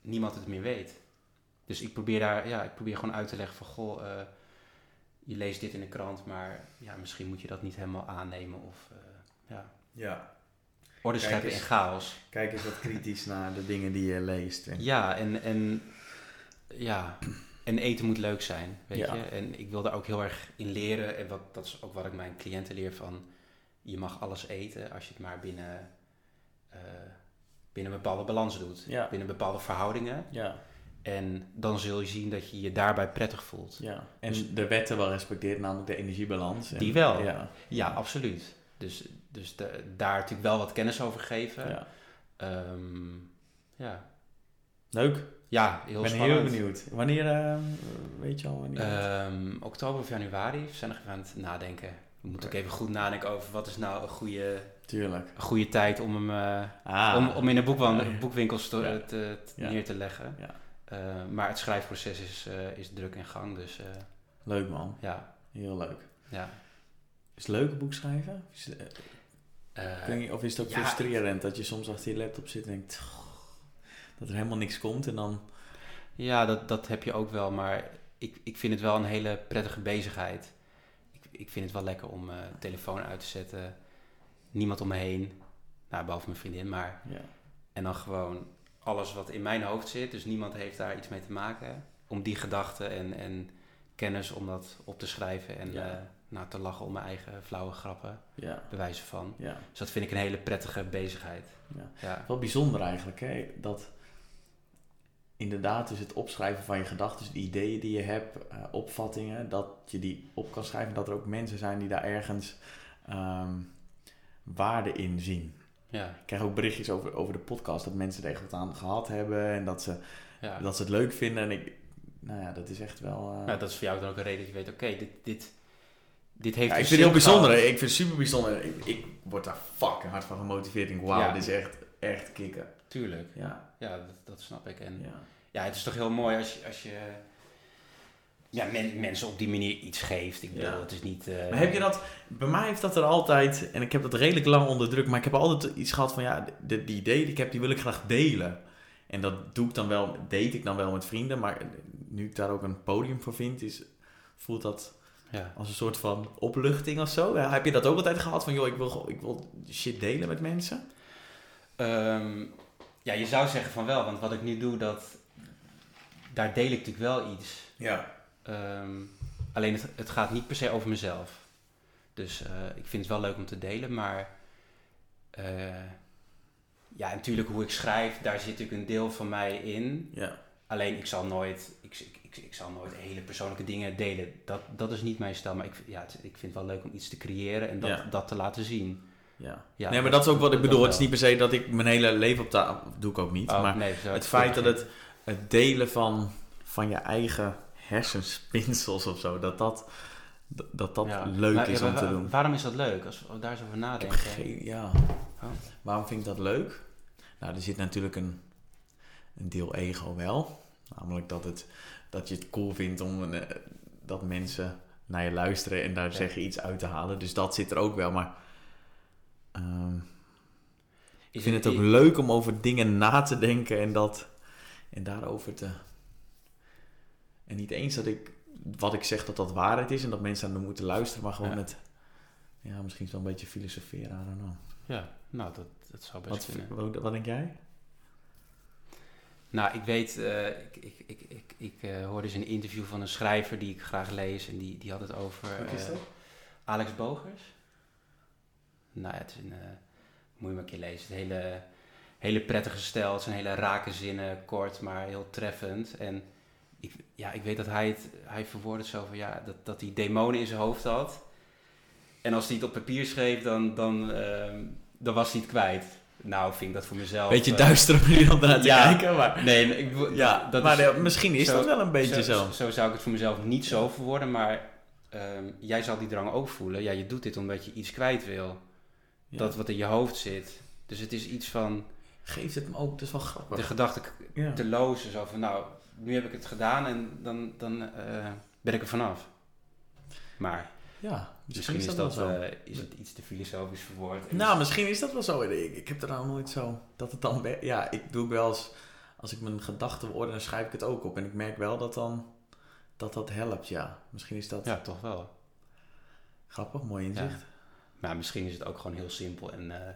niemand het meer weet. Dus ik probeer daar, ja, ik probeer gewoon uit te leggen van, goh, je leest dit in de krant, maar ja, misschien moet je dat niet helemaal aannemen of eh, ja,
Ja.
orde scheppen in chaos.
Kijk eens wat kritisch naar de dingen die je leest. En...
Ja, en, en, ja, en eten moet leuk zijn, weet
Ja.
je. En ik wil daar ook heel erg in leren. En wat, dat is ook wat ik mijn cliënten leer van... je mag alles eten als je het maar binnen, eh, binnen een bepaalde balans doet.
Ja.
Binnen bepaalde verhoudingen.
Ja,
En dan zul je zien dat je je daarbij prettig voelt.
ja. En de wetten wel respecteert, namelijk de energiebalans. En-
Die wel.
Ja.
Ja, absoluut. Dus, dus de- daar natuurlijk wel wat kennis over geven.
ja.
Ehm, ja.
Leuk.
ja,
Ik
heel
ben
spannend.
heel benieuwd. Wanneer, eh, weet je al wanneer?
Ehm, oktober of januari we zijn nog aan het nadenken. We moeten ook even goed nadenken over wat is nou een goede,
Tuurlijk.
een goede tijd om hem eh,
Ah.
om, om in de
Ja.
boekwinkels te,
Ja.
te- te-
Ja.
neer te leggen.
Ja.
Eh, maar het schrijfproces is, eh, is druk in gang, dus eh,
Leuk man.
ja,
Heel leuk.
ja.
Is het leuk een boek schrijven? Is het, je- of is het ook
ja,
frustrerend dat je soms achter je laptop zit en denkt... Dat er helemaal niks komt en dan...
ja, dat, dat heb je ook wel, maar ik, ik vind het wel een hele prettige bezigheid. Ik, ik vind het wel lekker om eh telefoon uit te zetten, niemand om me heen, nou, behalve mijn vriendin, maar
Ja.
En dan gewoon alles wat in mijn hoofd zit, dus niemand heeft daar iets mee te maken. Om die gedachten en, en kennis om dat op te schrijven en
Ja.
eh, nou, te lachen om mijn eigen flauwe grappen,
Ja.
bewijzen van.
Ja.
Dus dat vind ik een hele prettige bezigheid.
Ja. Wel bijzonder eigenlijk, hè? Dat inderdaad dus het opschrijven van je gedachten, de ideeën die je hebt, eh, opvattingen, dat je die op kan schrijven. Dat er ook mensen zijn die daar ergens ehm, waarde in zien.
Ja,
Ik krijg ook berichtjes over, over de podcast, dat mensen er echt wat aan gehad hebben en dat ze,
ja.
dat ze het leuk vinden. En ik, nou ja, dat is echt wel... eh,
Nou, dat is voor jou dan ook een reden dat je weet, oké, dit, dit, dit heeft
ja, ik vind het heel bijzonder. Ik vind het super bijzonder. Ik, ik word daar fucking hard van gemotiveerd. Ik denk, wauw,
Ja.
dit is echt, echt kicken.
Tuurlijk,
Ja,
ja, dat, dat snap ik. En
ja.
ja, het is toch heel mooi als je, als je ja, men- mensen op die manier iets geeft. Ik bedoel,
Ja.
het is niet... eh,
Maar heb je dat, bij mij heeft dat er altijd, en ik heb dat redelijk lang onder druk, maar ik heb altijd iets gehad van, ja, de, die ideeën die ik heb, die wil ik graag delen. En dat doe ik dan wel, deed ik dan wel met vrienden, maar nu ik daar ook een podium voor vind, is, voelt dat
Ja.
als een soort van opluchting of zo. Ja, heb je dat ook altijd gehad van, joh, ik wil, ik wil shit delen met mensen?
Ehm, ja, je zou zeggen van wel, want wat ik nu doe, dat, daar deel ik natuurlijk wel iets.
Ja.
Ehm, alleen het, het gaat niet per se over mezelf. Dus eh, ik vind het wel leuk om te delen, maar eh, ja, natuurlijk hoe ik schrijf, daar zit natuurlijk een deel van mij in.
Ja.
Alleen ik zal nooit, ik, ik, ik, ik zal nooit hele persoonlijke dingen delen. Dat, dat is niet mijn stijl, maar ik, ja, het- ik vind het wel leuk om iets te creëren en dat,
Ja.
dat te laten zien.
Ja.
Ja,
nee, maar dat is ook wat ik bedoel. Het is niet per se dat ik mijn hele leven op tafel... doe ik ook niet.
Oh,
maar
nee,
het feit dat het, het delen van, van je eigen hersenspinsels of zo... dat dat, dat, dat
Ja.
leuk
Maar,
is
ja,
om te doen.
Waarom is dat leuk? Als we daar eens over nadenken.
geen... Ja.
Oh.
Waarom vind ik dat leuk? Nou, er zit natuurlijk een, een deel ego wel. Namelijk dat, het, dat je het cool vindt om... een, eh, dat mensen naar je luisteren en daar
Ja.
zeggen iets uit te halen. Dus dat zit er ook wel, maar... ehm, Ik vind het ook leuk om over dingen na te denken en dat en daarover te. En niet eens dat ik wat ik zeg dat dat waarheid is en dat mensen naar moeten luisteren, maar gewoon
Ja.
met ja, misschien wel een beetje filosoferen. I don't know.
Ja, nou, dat, dat zou best
Wat,
kunnen.
wat, wat denk jij?
Nou, ik weet, eh, ik, ik, ik, ik, ik eh, hoorde eens een interview van een schrijver die ik graag lees. En die, die had het over eh, Alex Bogers. Nou ja, het is een, moet je maar een keer lezen. Het hele, hele prettige stijl. Het zijn hele rake zinnen, kort, maar heel treffend. En ik, ja, ik weet dat hij het, hij verwoordt het zo van, ja, dat, dat hij demonen in zijn hoofd had. En als hij het op papier schreef, dan, dan, ehm, dan was hij het kwijt. Nou, vind ik dat voor mezelf...
Beetje
eh,
duistere manier om naar te
ja.
kijken, maar
Nee, ik,
ja,
dat
maar
is,
misschien is
zo-
dat wel een beetje zo.
zo, zo zou ik het voor mezelf niet zo verwoorden, maar ehm, jij zal die drang ook voelen. Ja, je doet dit omdat je iets kwijt wil.
Ja.
Dat wat in je hoofd zit. Dus het is iets van
Geeft het me ook, dat is wel grappig.
de gedachte te lozen. Zo van, nou, nu heb ik het gedaan en dan, dan eh, ben ik er vanaf. Maar
ja,
misschien is, dat,
zo.
eh, is het iets te filosofisch verwoord.
Nou, misschien is dat wel zo. Ik, ik heb er nou nooit zo dat het dan. Ja, ik doe wel eens. Als ik mijn gedachten dan schrijf ik het ook op. En ik merk wel dat dan. Dat dat helpt, ja. Misschien is dat
Ja, toch wel.
grappig, mooi inzicht.
Maar misschien is het ook gewoon heel simpel en eh,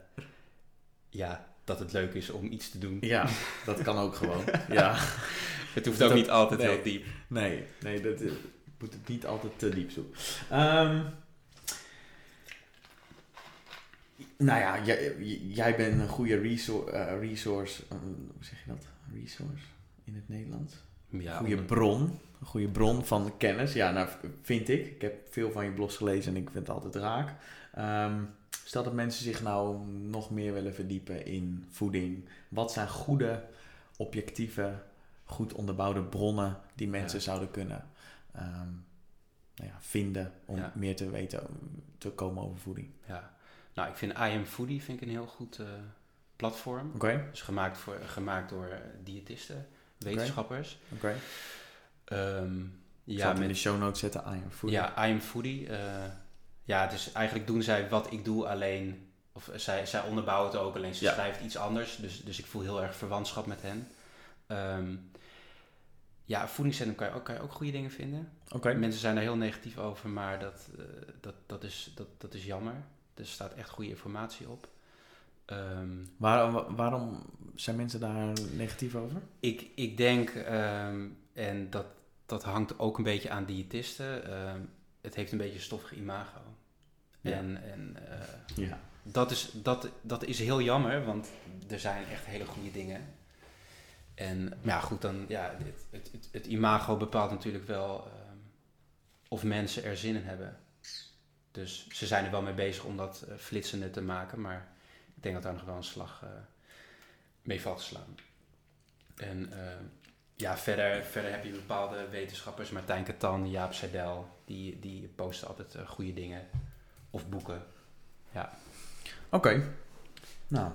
ja, dat het leuk is om iets te doen.
Ja, dat kan ook gewoon. Ja.
Het hoeft
Dat-
ook niet altijd
nee.
heel diep.
Nee, nee, dat eh, moet het niet altijd te diep zoeken. Ehm, nou ja, jij, jij bent een goede resource, resource eh, hoe zeg je dat? Resource in het Nederlands?
Ja,
goede bron. Een goede bron van kennis. Ja, nou vind ik. Ik heb veel van je blogs gelezen en ik vind het altijd raak. Ehm, stel dat mensen zich nou nog meer willen verdiepen in voeding. Wat zijn goede, objectieve, goed onderbouwde bronnen die mensen
Ja.
zouden kunnen ehm, nou ja, vinden om
Ja.
meer te weten te komen over voeding?
ja. Nou, ik vind I Am Foodie vind ik een heel goed eh, platform.
Oké,
Dus gemaakt, voor, gemaakt door eh, diëtisten, wetenschappers.
oké.
Ehm,
Ik zal
ja,
het in de
met,
show notes zetten. Ah, ja, voeding.
ja, I Am Foodie. eh, ja, dus eigenlijk doen zij wat ik doe, alleen... Of zij, zij onderbouwen het ook, alleen ze
Ja.
schrijven iets anders. Dus, dus ik voel heel erg verwantschap met hen. Ehm, ja, voedingscentrum kan je, ook, kan je ook goede dingen vinden.
Oké.
Mensen zijn daar heel negatief over, maar dat, eh, dat, dat, is, dat, dat is jammer. Er staat echt goede informatie op. Ehm,
Waarom, waarom zijn mensen daar negatief over?
ik, ik denk, ehm, en dat, dat hangt ook een beetje aan diëtisten, het heeft een beetje een stoffig imago.
Ja.
En, en eh,
Ja.
dat, is, dat, dat is heel jammer, want er zijn echt hele goede dingen. En maar ja, goed, dan, ja, het, het, het, het imago bepaalt natuurlijk wel ehm, of mensen er zin in hebben. Dus ze zijn er wel mee bezig om dat eh, flitsender te maken, maar ik denk dat daar nog wel een slag eh, mee valt te slaan. En ja, verder, verder heb je bepaalde wetenschappers, Martijn Katan, Jaap Seidel, die, die posten altijd goede dingen. Of boeken.
Oké. Nou,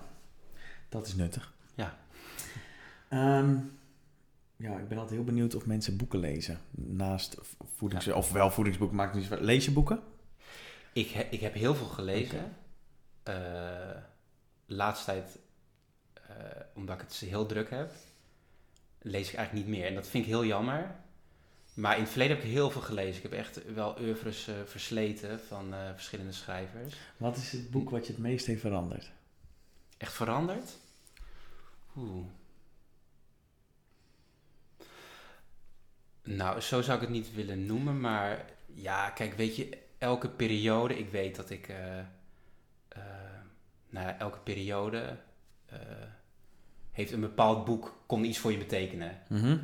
dat is nuttig.
Ja.
Ehm, ja, ik ben altijd heel benieuwd of mensen boeken lezen. Naast voedings... Of wel voedingsboeken, maakt niet zo uit. Lees je boeken?
Ik, he- ik heb heel veel gelezen. Eh, laatste tijd, eh, omdat ik het heel druk heb, lees ik eigenlijk niet meer. En dat vind ik heel jammer. Maar in het verleden heb ik heel veel gelezen. Ik heb echt wel oeuvres eh, versleten van eh, verschillende schrijvers.
Wat is het boek wat je het meest heeft veranderd?
Echt veranderd? Oeh. Nou, zo zou ik het niet willen noemen, maar ja, kijk, weet je, elke periode, ik weet dat ik, eh, nou ja, elke periode heeft een bepaald boek, kon iets voor je betekenen.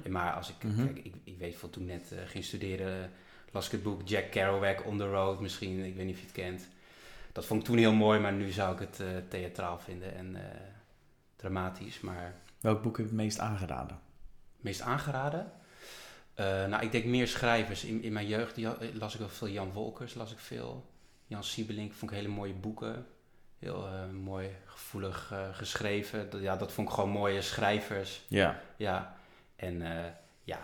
Maar als ik,
Mhm.
kijk, ik, ik weet van toen net eh, ging studeren, las ik het boek Jack Kerouac On The Road misschien, ik weet niet of je het kent. Dat vond ik toen heel mooi, maar nu zou ik het eh, theatraal vinden en eh, dramatisch. Maar
Welk boek heb je het meest aangeraden?
meest aangeraden? Nou, ik denk meer schrijvers. In, in mijn jeugd las ik wel veel Jan Wolkers, las ik veel. Jan Siebelink vond ik hele mooie boeken. Heel eh, mooi, gevoelig eh, geschreven. Dat, ja, dat vond ik gewoon mooie schrijvers.
Ja.
Ja, en eh, ja,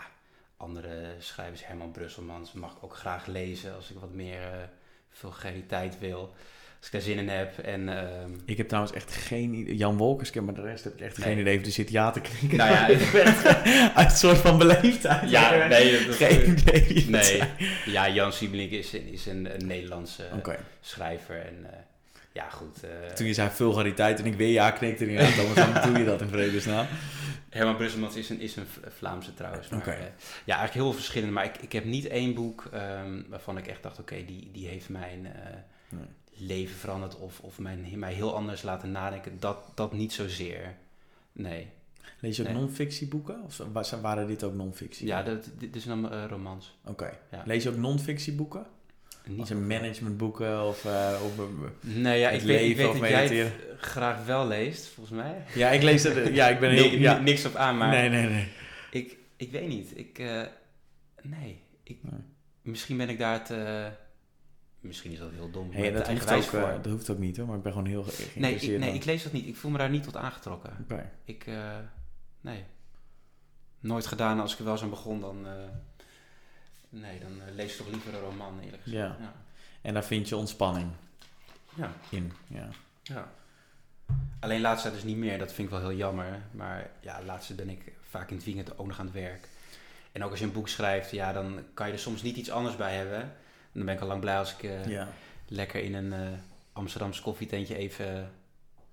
andere schrijvers, Herman Brusselmans, mag ik ook graag lezen als ik wat meer vulgariteit wil. Als ik daar zin in heb. En ehm,
Ik heb trouwens echt geen idee. Jan Wolkers maar de rest heb ik echt
Nee.
geen idee. Of er zit ja te knikken.
Nou ja,
ik ben echt uit een soort van beleefdheid.
ja, nee, dat,
Geen idee.
nee. Ja, Jan Siebelink is, een- is een, een Nederlandse schrijver. En ja, goed. eh,
Toen je zei vulgariteit en ik weer ja knikte dan waarom doe je dat in vredesnaam?
Herman Brusselmans is een, is een Vlaamse trouwens. Maar, eh, ja, eigenlijk heel veel verschillende. Maar ik, ik heb niet één boek ehm, waarvan ik echt dacht, oké, die, die heeft mijn eh,
Nee.
leven veranderd of, of mijn, mij heel anders laten nadenken. Dat, dat niet zozeer. Nee.
Lees je ook
Nee.
non-fictieboeken? Of waren dit ook non-fictie?
Ja, dat, dit is dan romans.
Oké.
Ja.
Lees je ook non-fictieboeken?
Niet
een managementboeken of... eh, of eh,
Nee, ja,
het
ik weet, ik weet
of
dat jij het graag wel leest, volgens mij.
ja, ik lees het. Ja, ik ben heel... Ja.
Niks op aan, maar
Nee, nee, nee.
ik, ik weet niet. Ik, eh, nee, ik,
Nee.
misschien ben ik daar te, Misschien is dat heel dom.
Hey, dat, hoeft ook,
voor.
dat hoeft ook niet hoor, maar ik ben gewoon heel
Nee, ik, nee, ik lees dat niet. Ik voel me daar niet tot aangetrokken.
Oké.
Ik, nee. Nooit gedaan. Als ik er wel zo begon, dan... nee, dan eh, lees toch liever een roman, eerlijk gezegd.
Ja.
Ja.
En daar vind je ontspanning
ja.
in. Ja.
ja. Alleen laatst dus niet meer. Dat vind ik wel heel jammer. Maar ja, laatst ben ik vaak in het weekend ook nog aan het werk. En ook als je een boek schrijft, ja, dan kan je er soms niet iets anders bij hebben. En dan ben ik al lang blij als ik eh,
ja.
lekker in een eh Amsterdamse koffietentje even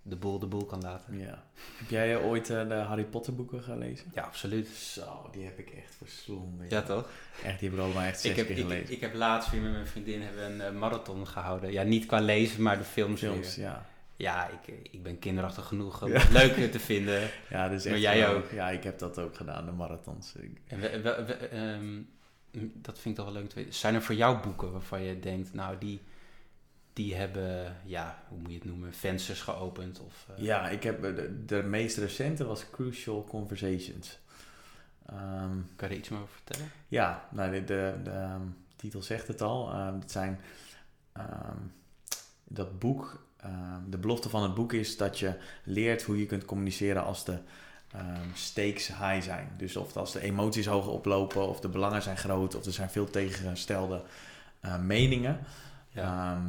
de boel de boel kan laten.
ja. Heb jij eh, ooit eh, de Harry Potter boeken gelezen?
Ja, absoluut.
Zo, die heb ik echt verslonden.
Ja, toch?
Echt, die heb ik allemaal echt zes
Ik heb,
keer gelezen.
ik heb laatst weer met mijn vriendin hebben een eh, marathon gehouden. Ja, niet qua lezen, maar de films.
Films,
weer.
ja.
Ja, ik, ik ben kinderachtig genoeg om
Ja.
het leuk te vinden.
Ja, dat is echt
Maar jij
wel-
ook?
Ja, ik heb dat ook gedaan, de marathons. Ik-
En we, we- we- ehm, dat vind ik toch wel leuk te weten. Zijn er voor jou boeken waarvan je denkt, nou, die, die hebben, ja, hoe moet je het noemen, vensters geopend? Of, eh,
Ja, ik heb eh, de, de meest recente was Crucial Conversations. Ehm,
Kan je er iets meer over vertellen?
ja, nou, de, de, de ehm, titel zegt het al. Ehm, het zijn dat boek. de belofte van het boek is dat je leert hoe je kunt communiceren als de stakes high zijn. Dus of als de emoties hoog oplopen, of de belangen zijn groot, of er zijn veel tegengestelde eh, meningen.
Ja.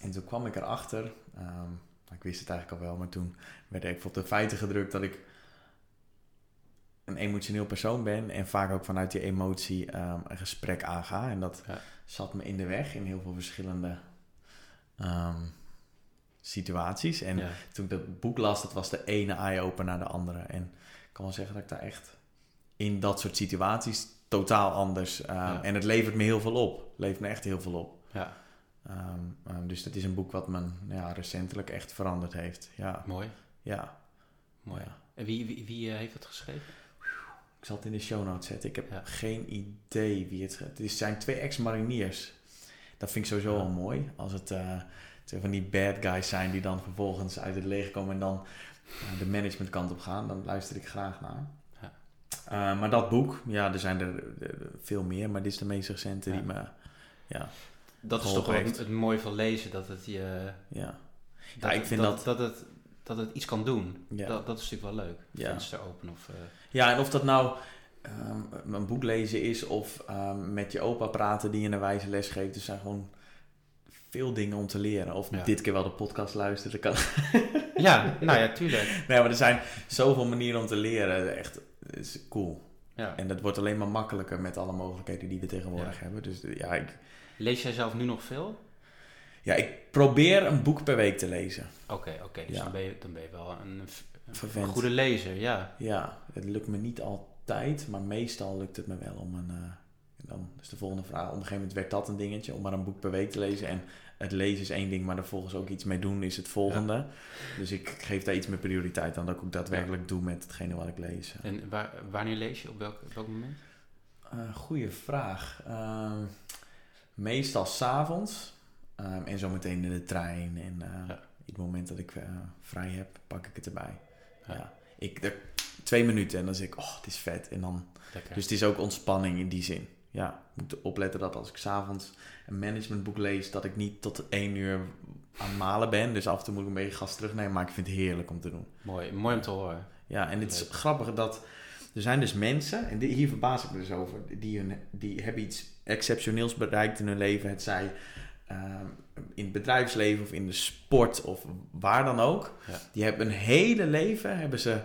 En toen kwam ik erachter, ehm, ik wist het eigenlijk al wel, maar toen werd ik op de feiten gedrukt dat ik een emotioneel persoon ben en vaak ook vanuit die emotie ehm, een gesprek aanga. En dat
Ja.
zat me in de weg in heel veel verschillende ehm, situaties. En
ja.
toen ik dat boek las, dat was de ene eye-opener naar de andere. En ik kan wel zeggen dat ik daar echt in dat soort situaties totaal anders...
Ja.
En het levert me heel veel op. Levert me echt heel veel op.
ja,
Ehm, ehm, dus dat is een boek wat me ja, recentelijk echt veranderd heeft. Ja,
mooi.
ja,
mooi.
ja.
En wie, wie, wie eh, heeft het geschreven?
Ik zal het in de show notes zetten. Ik heb
Ja.
geen idee wie het... Het zijn twee ex-mariniers. Dat vind ik sowieso wel mooi. Als het eh, twee van die bad guys zijn die dan vervolgens uit het leger komen en dan eh, de managementkant op gaan. Dan luister ik graag naar.
Ja.
Maar dat boek, ja, er zijn er, er- er veel meer. Maar dit is de meest recente
Ja.
die me... Ja,
Dat is toch wel het, het mooie van lezen, dat het je...
ja.
Dat,
ik vind
dat, dat, het, dat het iets kan doen.
Ja.
Dat, dat is natuurlijk wel leuk.
Ja.
Venster open of... eh,
Ja, en of dat nou ehm, een boek lezen is of ehm, met je opa praten die je een wijze les geeft. Er zijn gewoon veel dingen om te leren. Of
Ja.
dit keer wel de podcast luisteren. Kan.
Ja, nou ja, tuurlijk.
nee, maar er zijn zoveel manieren om te leren. Echt, het is cool.
Ja.
En dat wordt alleen maar makkelijker met alle mogelijkheden die we tegenwoordig
Ja.
hebben. Dus ja ik,
Lees jij zelf nu nog veel?
ja, ik probeer een boek per week te lezen.
Oké, oké. dus
Ja.
dan, ben je, dan ben je wel een, een goede lezer, ja.
Ja, het lukt me niet altijd, maar meestal lukt het me wel om een. en dan is de volgende vraag. Op een gegeven moment werd dat een dingetje om maar een boek per week te lezen. En het lezen is één ding, maar er volgens ook iets mee doen is het volgende. Dus ik geef daar iets meer prioriteit aan dat ik ook daadwerkelijk doe met hetgene wat ik lees.
En waar, wanneer lees je? Op welk, op welk moment?
Eh goeie vraag. Ehm, meestal s'avonds. Um, en zometeen in de trein. En
Ja.
het moment dat ik eh, vrij heb, pak ik het erbij.
Ja.
Ja. Ik, de, twee minuten en dan zeg ik, oh, het is vet. En dan
Lekker.
Dus het is ook ontspanning in die zin. Ja, ik moet opletten dat als ik s'avonds een managementboek lees, dat ik niet tot één uur aan malen ben. Dus af en toe moet ik een beetje gas terugnemen, maar ik vind het heerlijk om te doen.
mooi, mooi om te horen.
Ja, en het is
Leuk.
grappig dat er zijn dus mensen, en hier verbaas ik me dus over, die, hun, die hebben iets exceptioneels bereikt in hun leven. Het zij ehm, in het bedrijfsleven of in de sport of waar dan ook.
Ja.
Die hebben een hele leven, hebben ze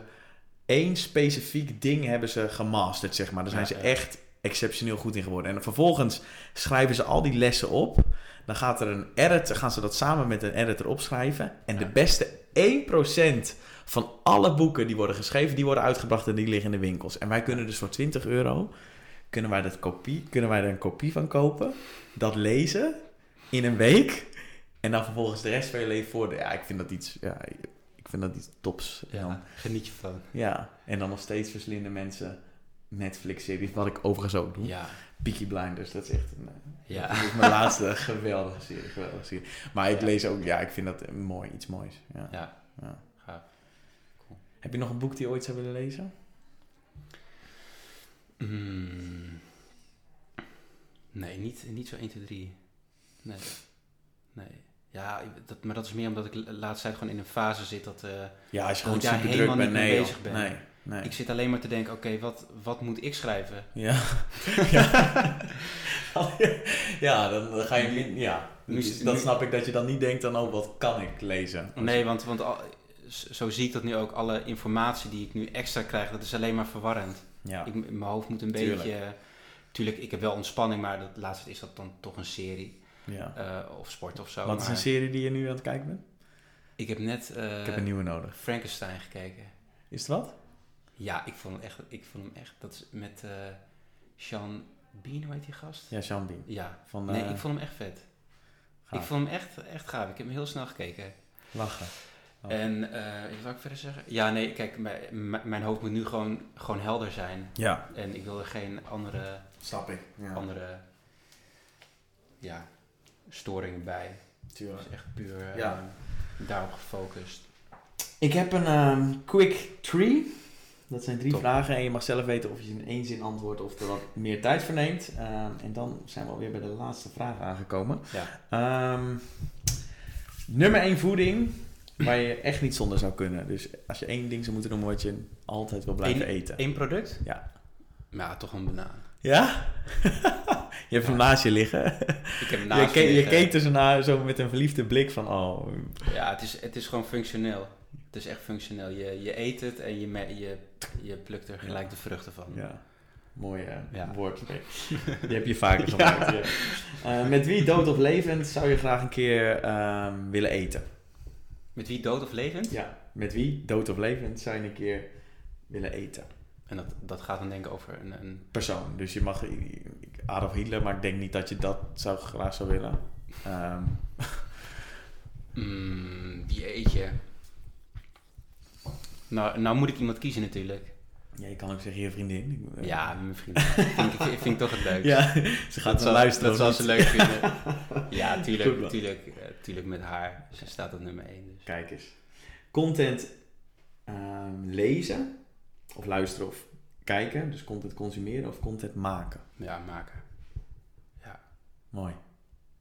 één specifiek ding hebben ze gemasterd, zeg maar. Daar zijn
Ja,
ze
ja.
echt exceptioneel goed in geworden. En vervolgens schrijven ze al die lessen op. Dan gaat er een editor, gaan ze dat samen met een editor opschrijven. En de beste 1% van alle boeken die worden geschreven, die worden uitgebracht en die liggen in de winkels. En wij kunnen dus voor 20 euro, kunnen wij, dat kopie, kunnen wij er een kopie van kopen, dat lezen in een week. En dan vervolgens de rest van je leven voor. Ja, ik vind dat iets, ja, ik vind dat iets tops. Dan-
geniet je van.
ja, en dan nog steeds verslinden mensen Netflix-series, wat ik overigens ook doe.
Ja,
Peaky Blinders, dat is echt een, eh,
Ja.
dat is mijn laatste geweldige serie, geweldige serie. Maar ik
Ja.
lees ook, ja, ik vind dat mooi, iets moois. Ja.
ja,
Ja. Heb je nog een boek die je ooit zou willen lezen?
Mm. Nee, niet, niet zo 1, 2, 3. Nee. Nee. Ja, dat, maar dat is meer omdat ik de laatste tijd gewoon in een fase zit dat... eh,
Ja, als je
Dat
gewoon super druk bent. Nee,
bezig ben.
nee, nee.
Ik zit alleen maar te denken, oké, wat, wat moet ik schrijven?
Ja. ja. ja, dan ga je... Ja,
Nu-
dus dan
nu-
snap ik dat je dan niet denkt dan, oh, wat kan ik lezen?
Nee, want, want al, zo zie ik dat nu ook. Alle informatie die ik nu extra krijg, dat is alleen maar verwarrend.
Ja,
Ik, mijn hoofd moet een
Tuurlijk.
beetje... Tuurlijk, ik heb wel ontspanning, maar dat laatste is dat dan toch een serie.
ja.
eh, of sport of zo.
Wat is een serie die je nu aan het kijken bent?
Ik heb net eh,
ik heb een nieuwe nodig.
Frankenstein gekeken.
Is het wat?
Ja, ik vond hem echt... Ik vond hem echt dat is met eh Sean Bean, hoe heet die gast?
Ja, Sean Bean.
Ja.
Van,
Nee, ik vond hem echt vet.
gaaf.
Ik vond hem echt, echt gaaf. Ik heb hem heel snel gekeken.
Lachen. Oh.
En eh wat zou ik verder zeggen? Ja, nee, kijk, mijn- hoofd moet nu gewoon, gewoon helder zijn.
Ja,
En ik wil er geen andere,
snap ik. Ja,
andere ja, storingen bij.
tuurlijk.
Het is echt puur eh,
Ja.
daarop gefocust.
Ik heb een ehm, quick tree. Dat zijn drie
Top.
vragen en je mag zelf weten of je in één zin antwoordt of er wat meer tijd voor neemt. Ehm, en dan zijn we alweer bij de laatste vraag aangekomen.
Ja.
Ehm, nummer één voeding waar je echt niet zonder zou kunnen. Dus als je één ding zou moeten doen, wat je altijd wil blijven
Eén-
eten.
Eén product?
Ja.
Ja, toch een banaan.
Ja? je hebt hem naast je liggen.
Ik heb hem
Je,
naast
je
liggen.
keek dus naar zo met een verliefde blik van, oh,
Ja, het is, het is gewoon functioneel. Het is echt functioneel. Je, je eet het en je, me- je, je plukt er gelijk de vruchten van.
Ja, mooi eh,
Ja.
woord. Die heb je vaker gebruikt. ja. Eh, met wie dood of levend zou je graag een keer ehm, willen eten?
Met wie dood of levend?
Ja. Met wie dood of levend zou je een keer willen eten?
En dat, dat gaat dan denk ik over een, een
Persoon. Dus je mag Adolf Hitler, maar ik denk niet dat je dat zou, graag zou willen.
Mm, die eet je. Nou, nou moet ik iemand kiezen natuurlijk.
Ja, je kan ook zeggen je vriendin. Eh,
Ja, mijn vriendin. vind, ik, vind ik toch het leukst.
Ja, ze gaat
dat
wel luisteren.
Dat zal ze leuk vinden. Ja, tuurlijk, tuurlijk, eh, tuurlijk met haar. Ze staat op nummer 1. Dus.
Kijk eens. Content ehm, lezen of luisteren of kijken. Dus content consumeren of content maken.
Ja, maken.
Mooi.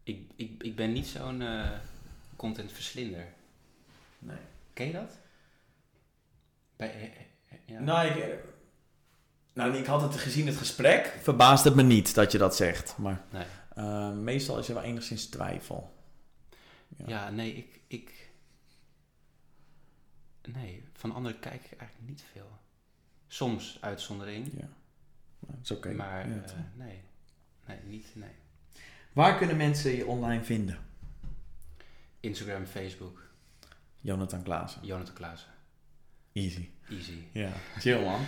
Ik, ik, ik ben niet zo'n eh contentverslinder.
Nee.
Ken je dat? Bij, ja.
Nou, ik, eh, nou, ik had het gezien, het gesprek. Verbaast het me niet dat je dat zegt. Maar
Nee.
eh, meestal is er wel enigszins twijfel. Ja.
Ja, nee, ik, ik... Nee, van anderen kijk ik eigenlijk niet veel. Soms uitzondering,
Ja. Nou, dat is oké.
maar
Ja,
eh, nee. Nee, niet, nee.
Waar kunnen mensen je online vinden?
Instagram, Facebook,
Jonathan Klaassen.
Jonathan Klaassen.
Easy.
Easy.
Ja, chill man.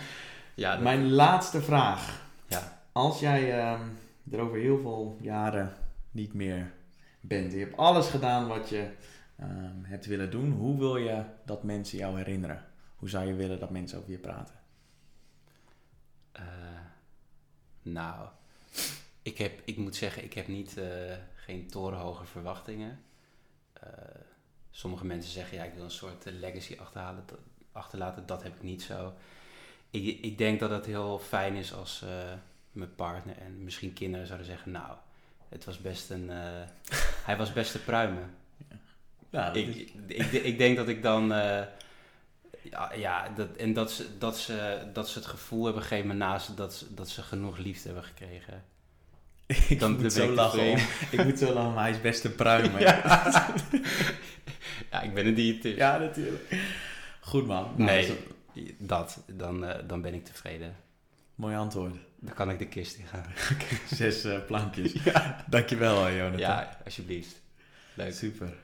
Ja, dat-
Mijn laatste vraag.
ja.
Als jij ehm, er over heel veel jaren niet meer bent. Je hebt alles gedaan wat je ehm, hebt willen doen. Hoe wil je dat mensen jou herinneren? Hoe zou je willen dat mensen over je praten?
Eh, nou, ik, heb, ik moet zeggen, ik heb niet, eh, geen torenhoge verwachtingen. Eh, sommige mensen zeggen, ja, ik wil een soort legacy achterhalen, dat- achterlaten. Dat heb ik niet zo. Ik, ik denk dat het heel fijn is als eh, mijn partner en misschien kinderen zouden zeggen, nou, het was best een, eh, hij was best te pruimen.
Ja, dat
Ik,
is-
ik, ik, denk dat ik dan. eh, ja, ja dat, en dat ze, dat, ze, dat ze het gevoel hebben gegeven naast dat, ze- dat ze genoeg liefde hebben gekregen.
ik
dan
moet zo lachen. om- ik moet zo lachen, maar hij is best een pruim. hè.
Ja. ja, ik ben een diëtist.
Ja, natuurlijk. Goed man. Nou,
nee,
dat is een
dat, dan, eh, dan ben ik tevreden.
Mooi antwoord.
Dan kan ik de kist in gaan.
Zes eh, plankjes. Dankjewel, eh, Jonathan.
Ja, alsjeblieft. Leuk.
Super.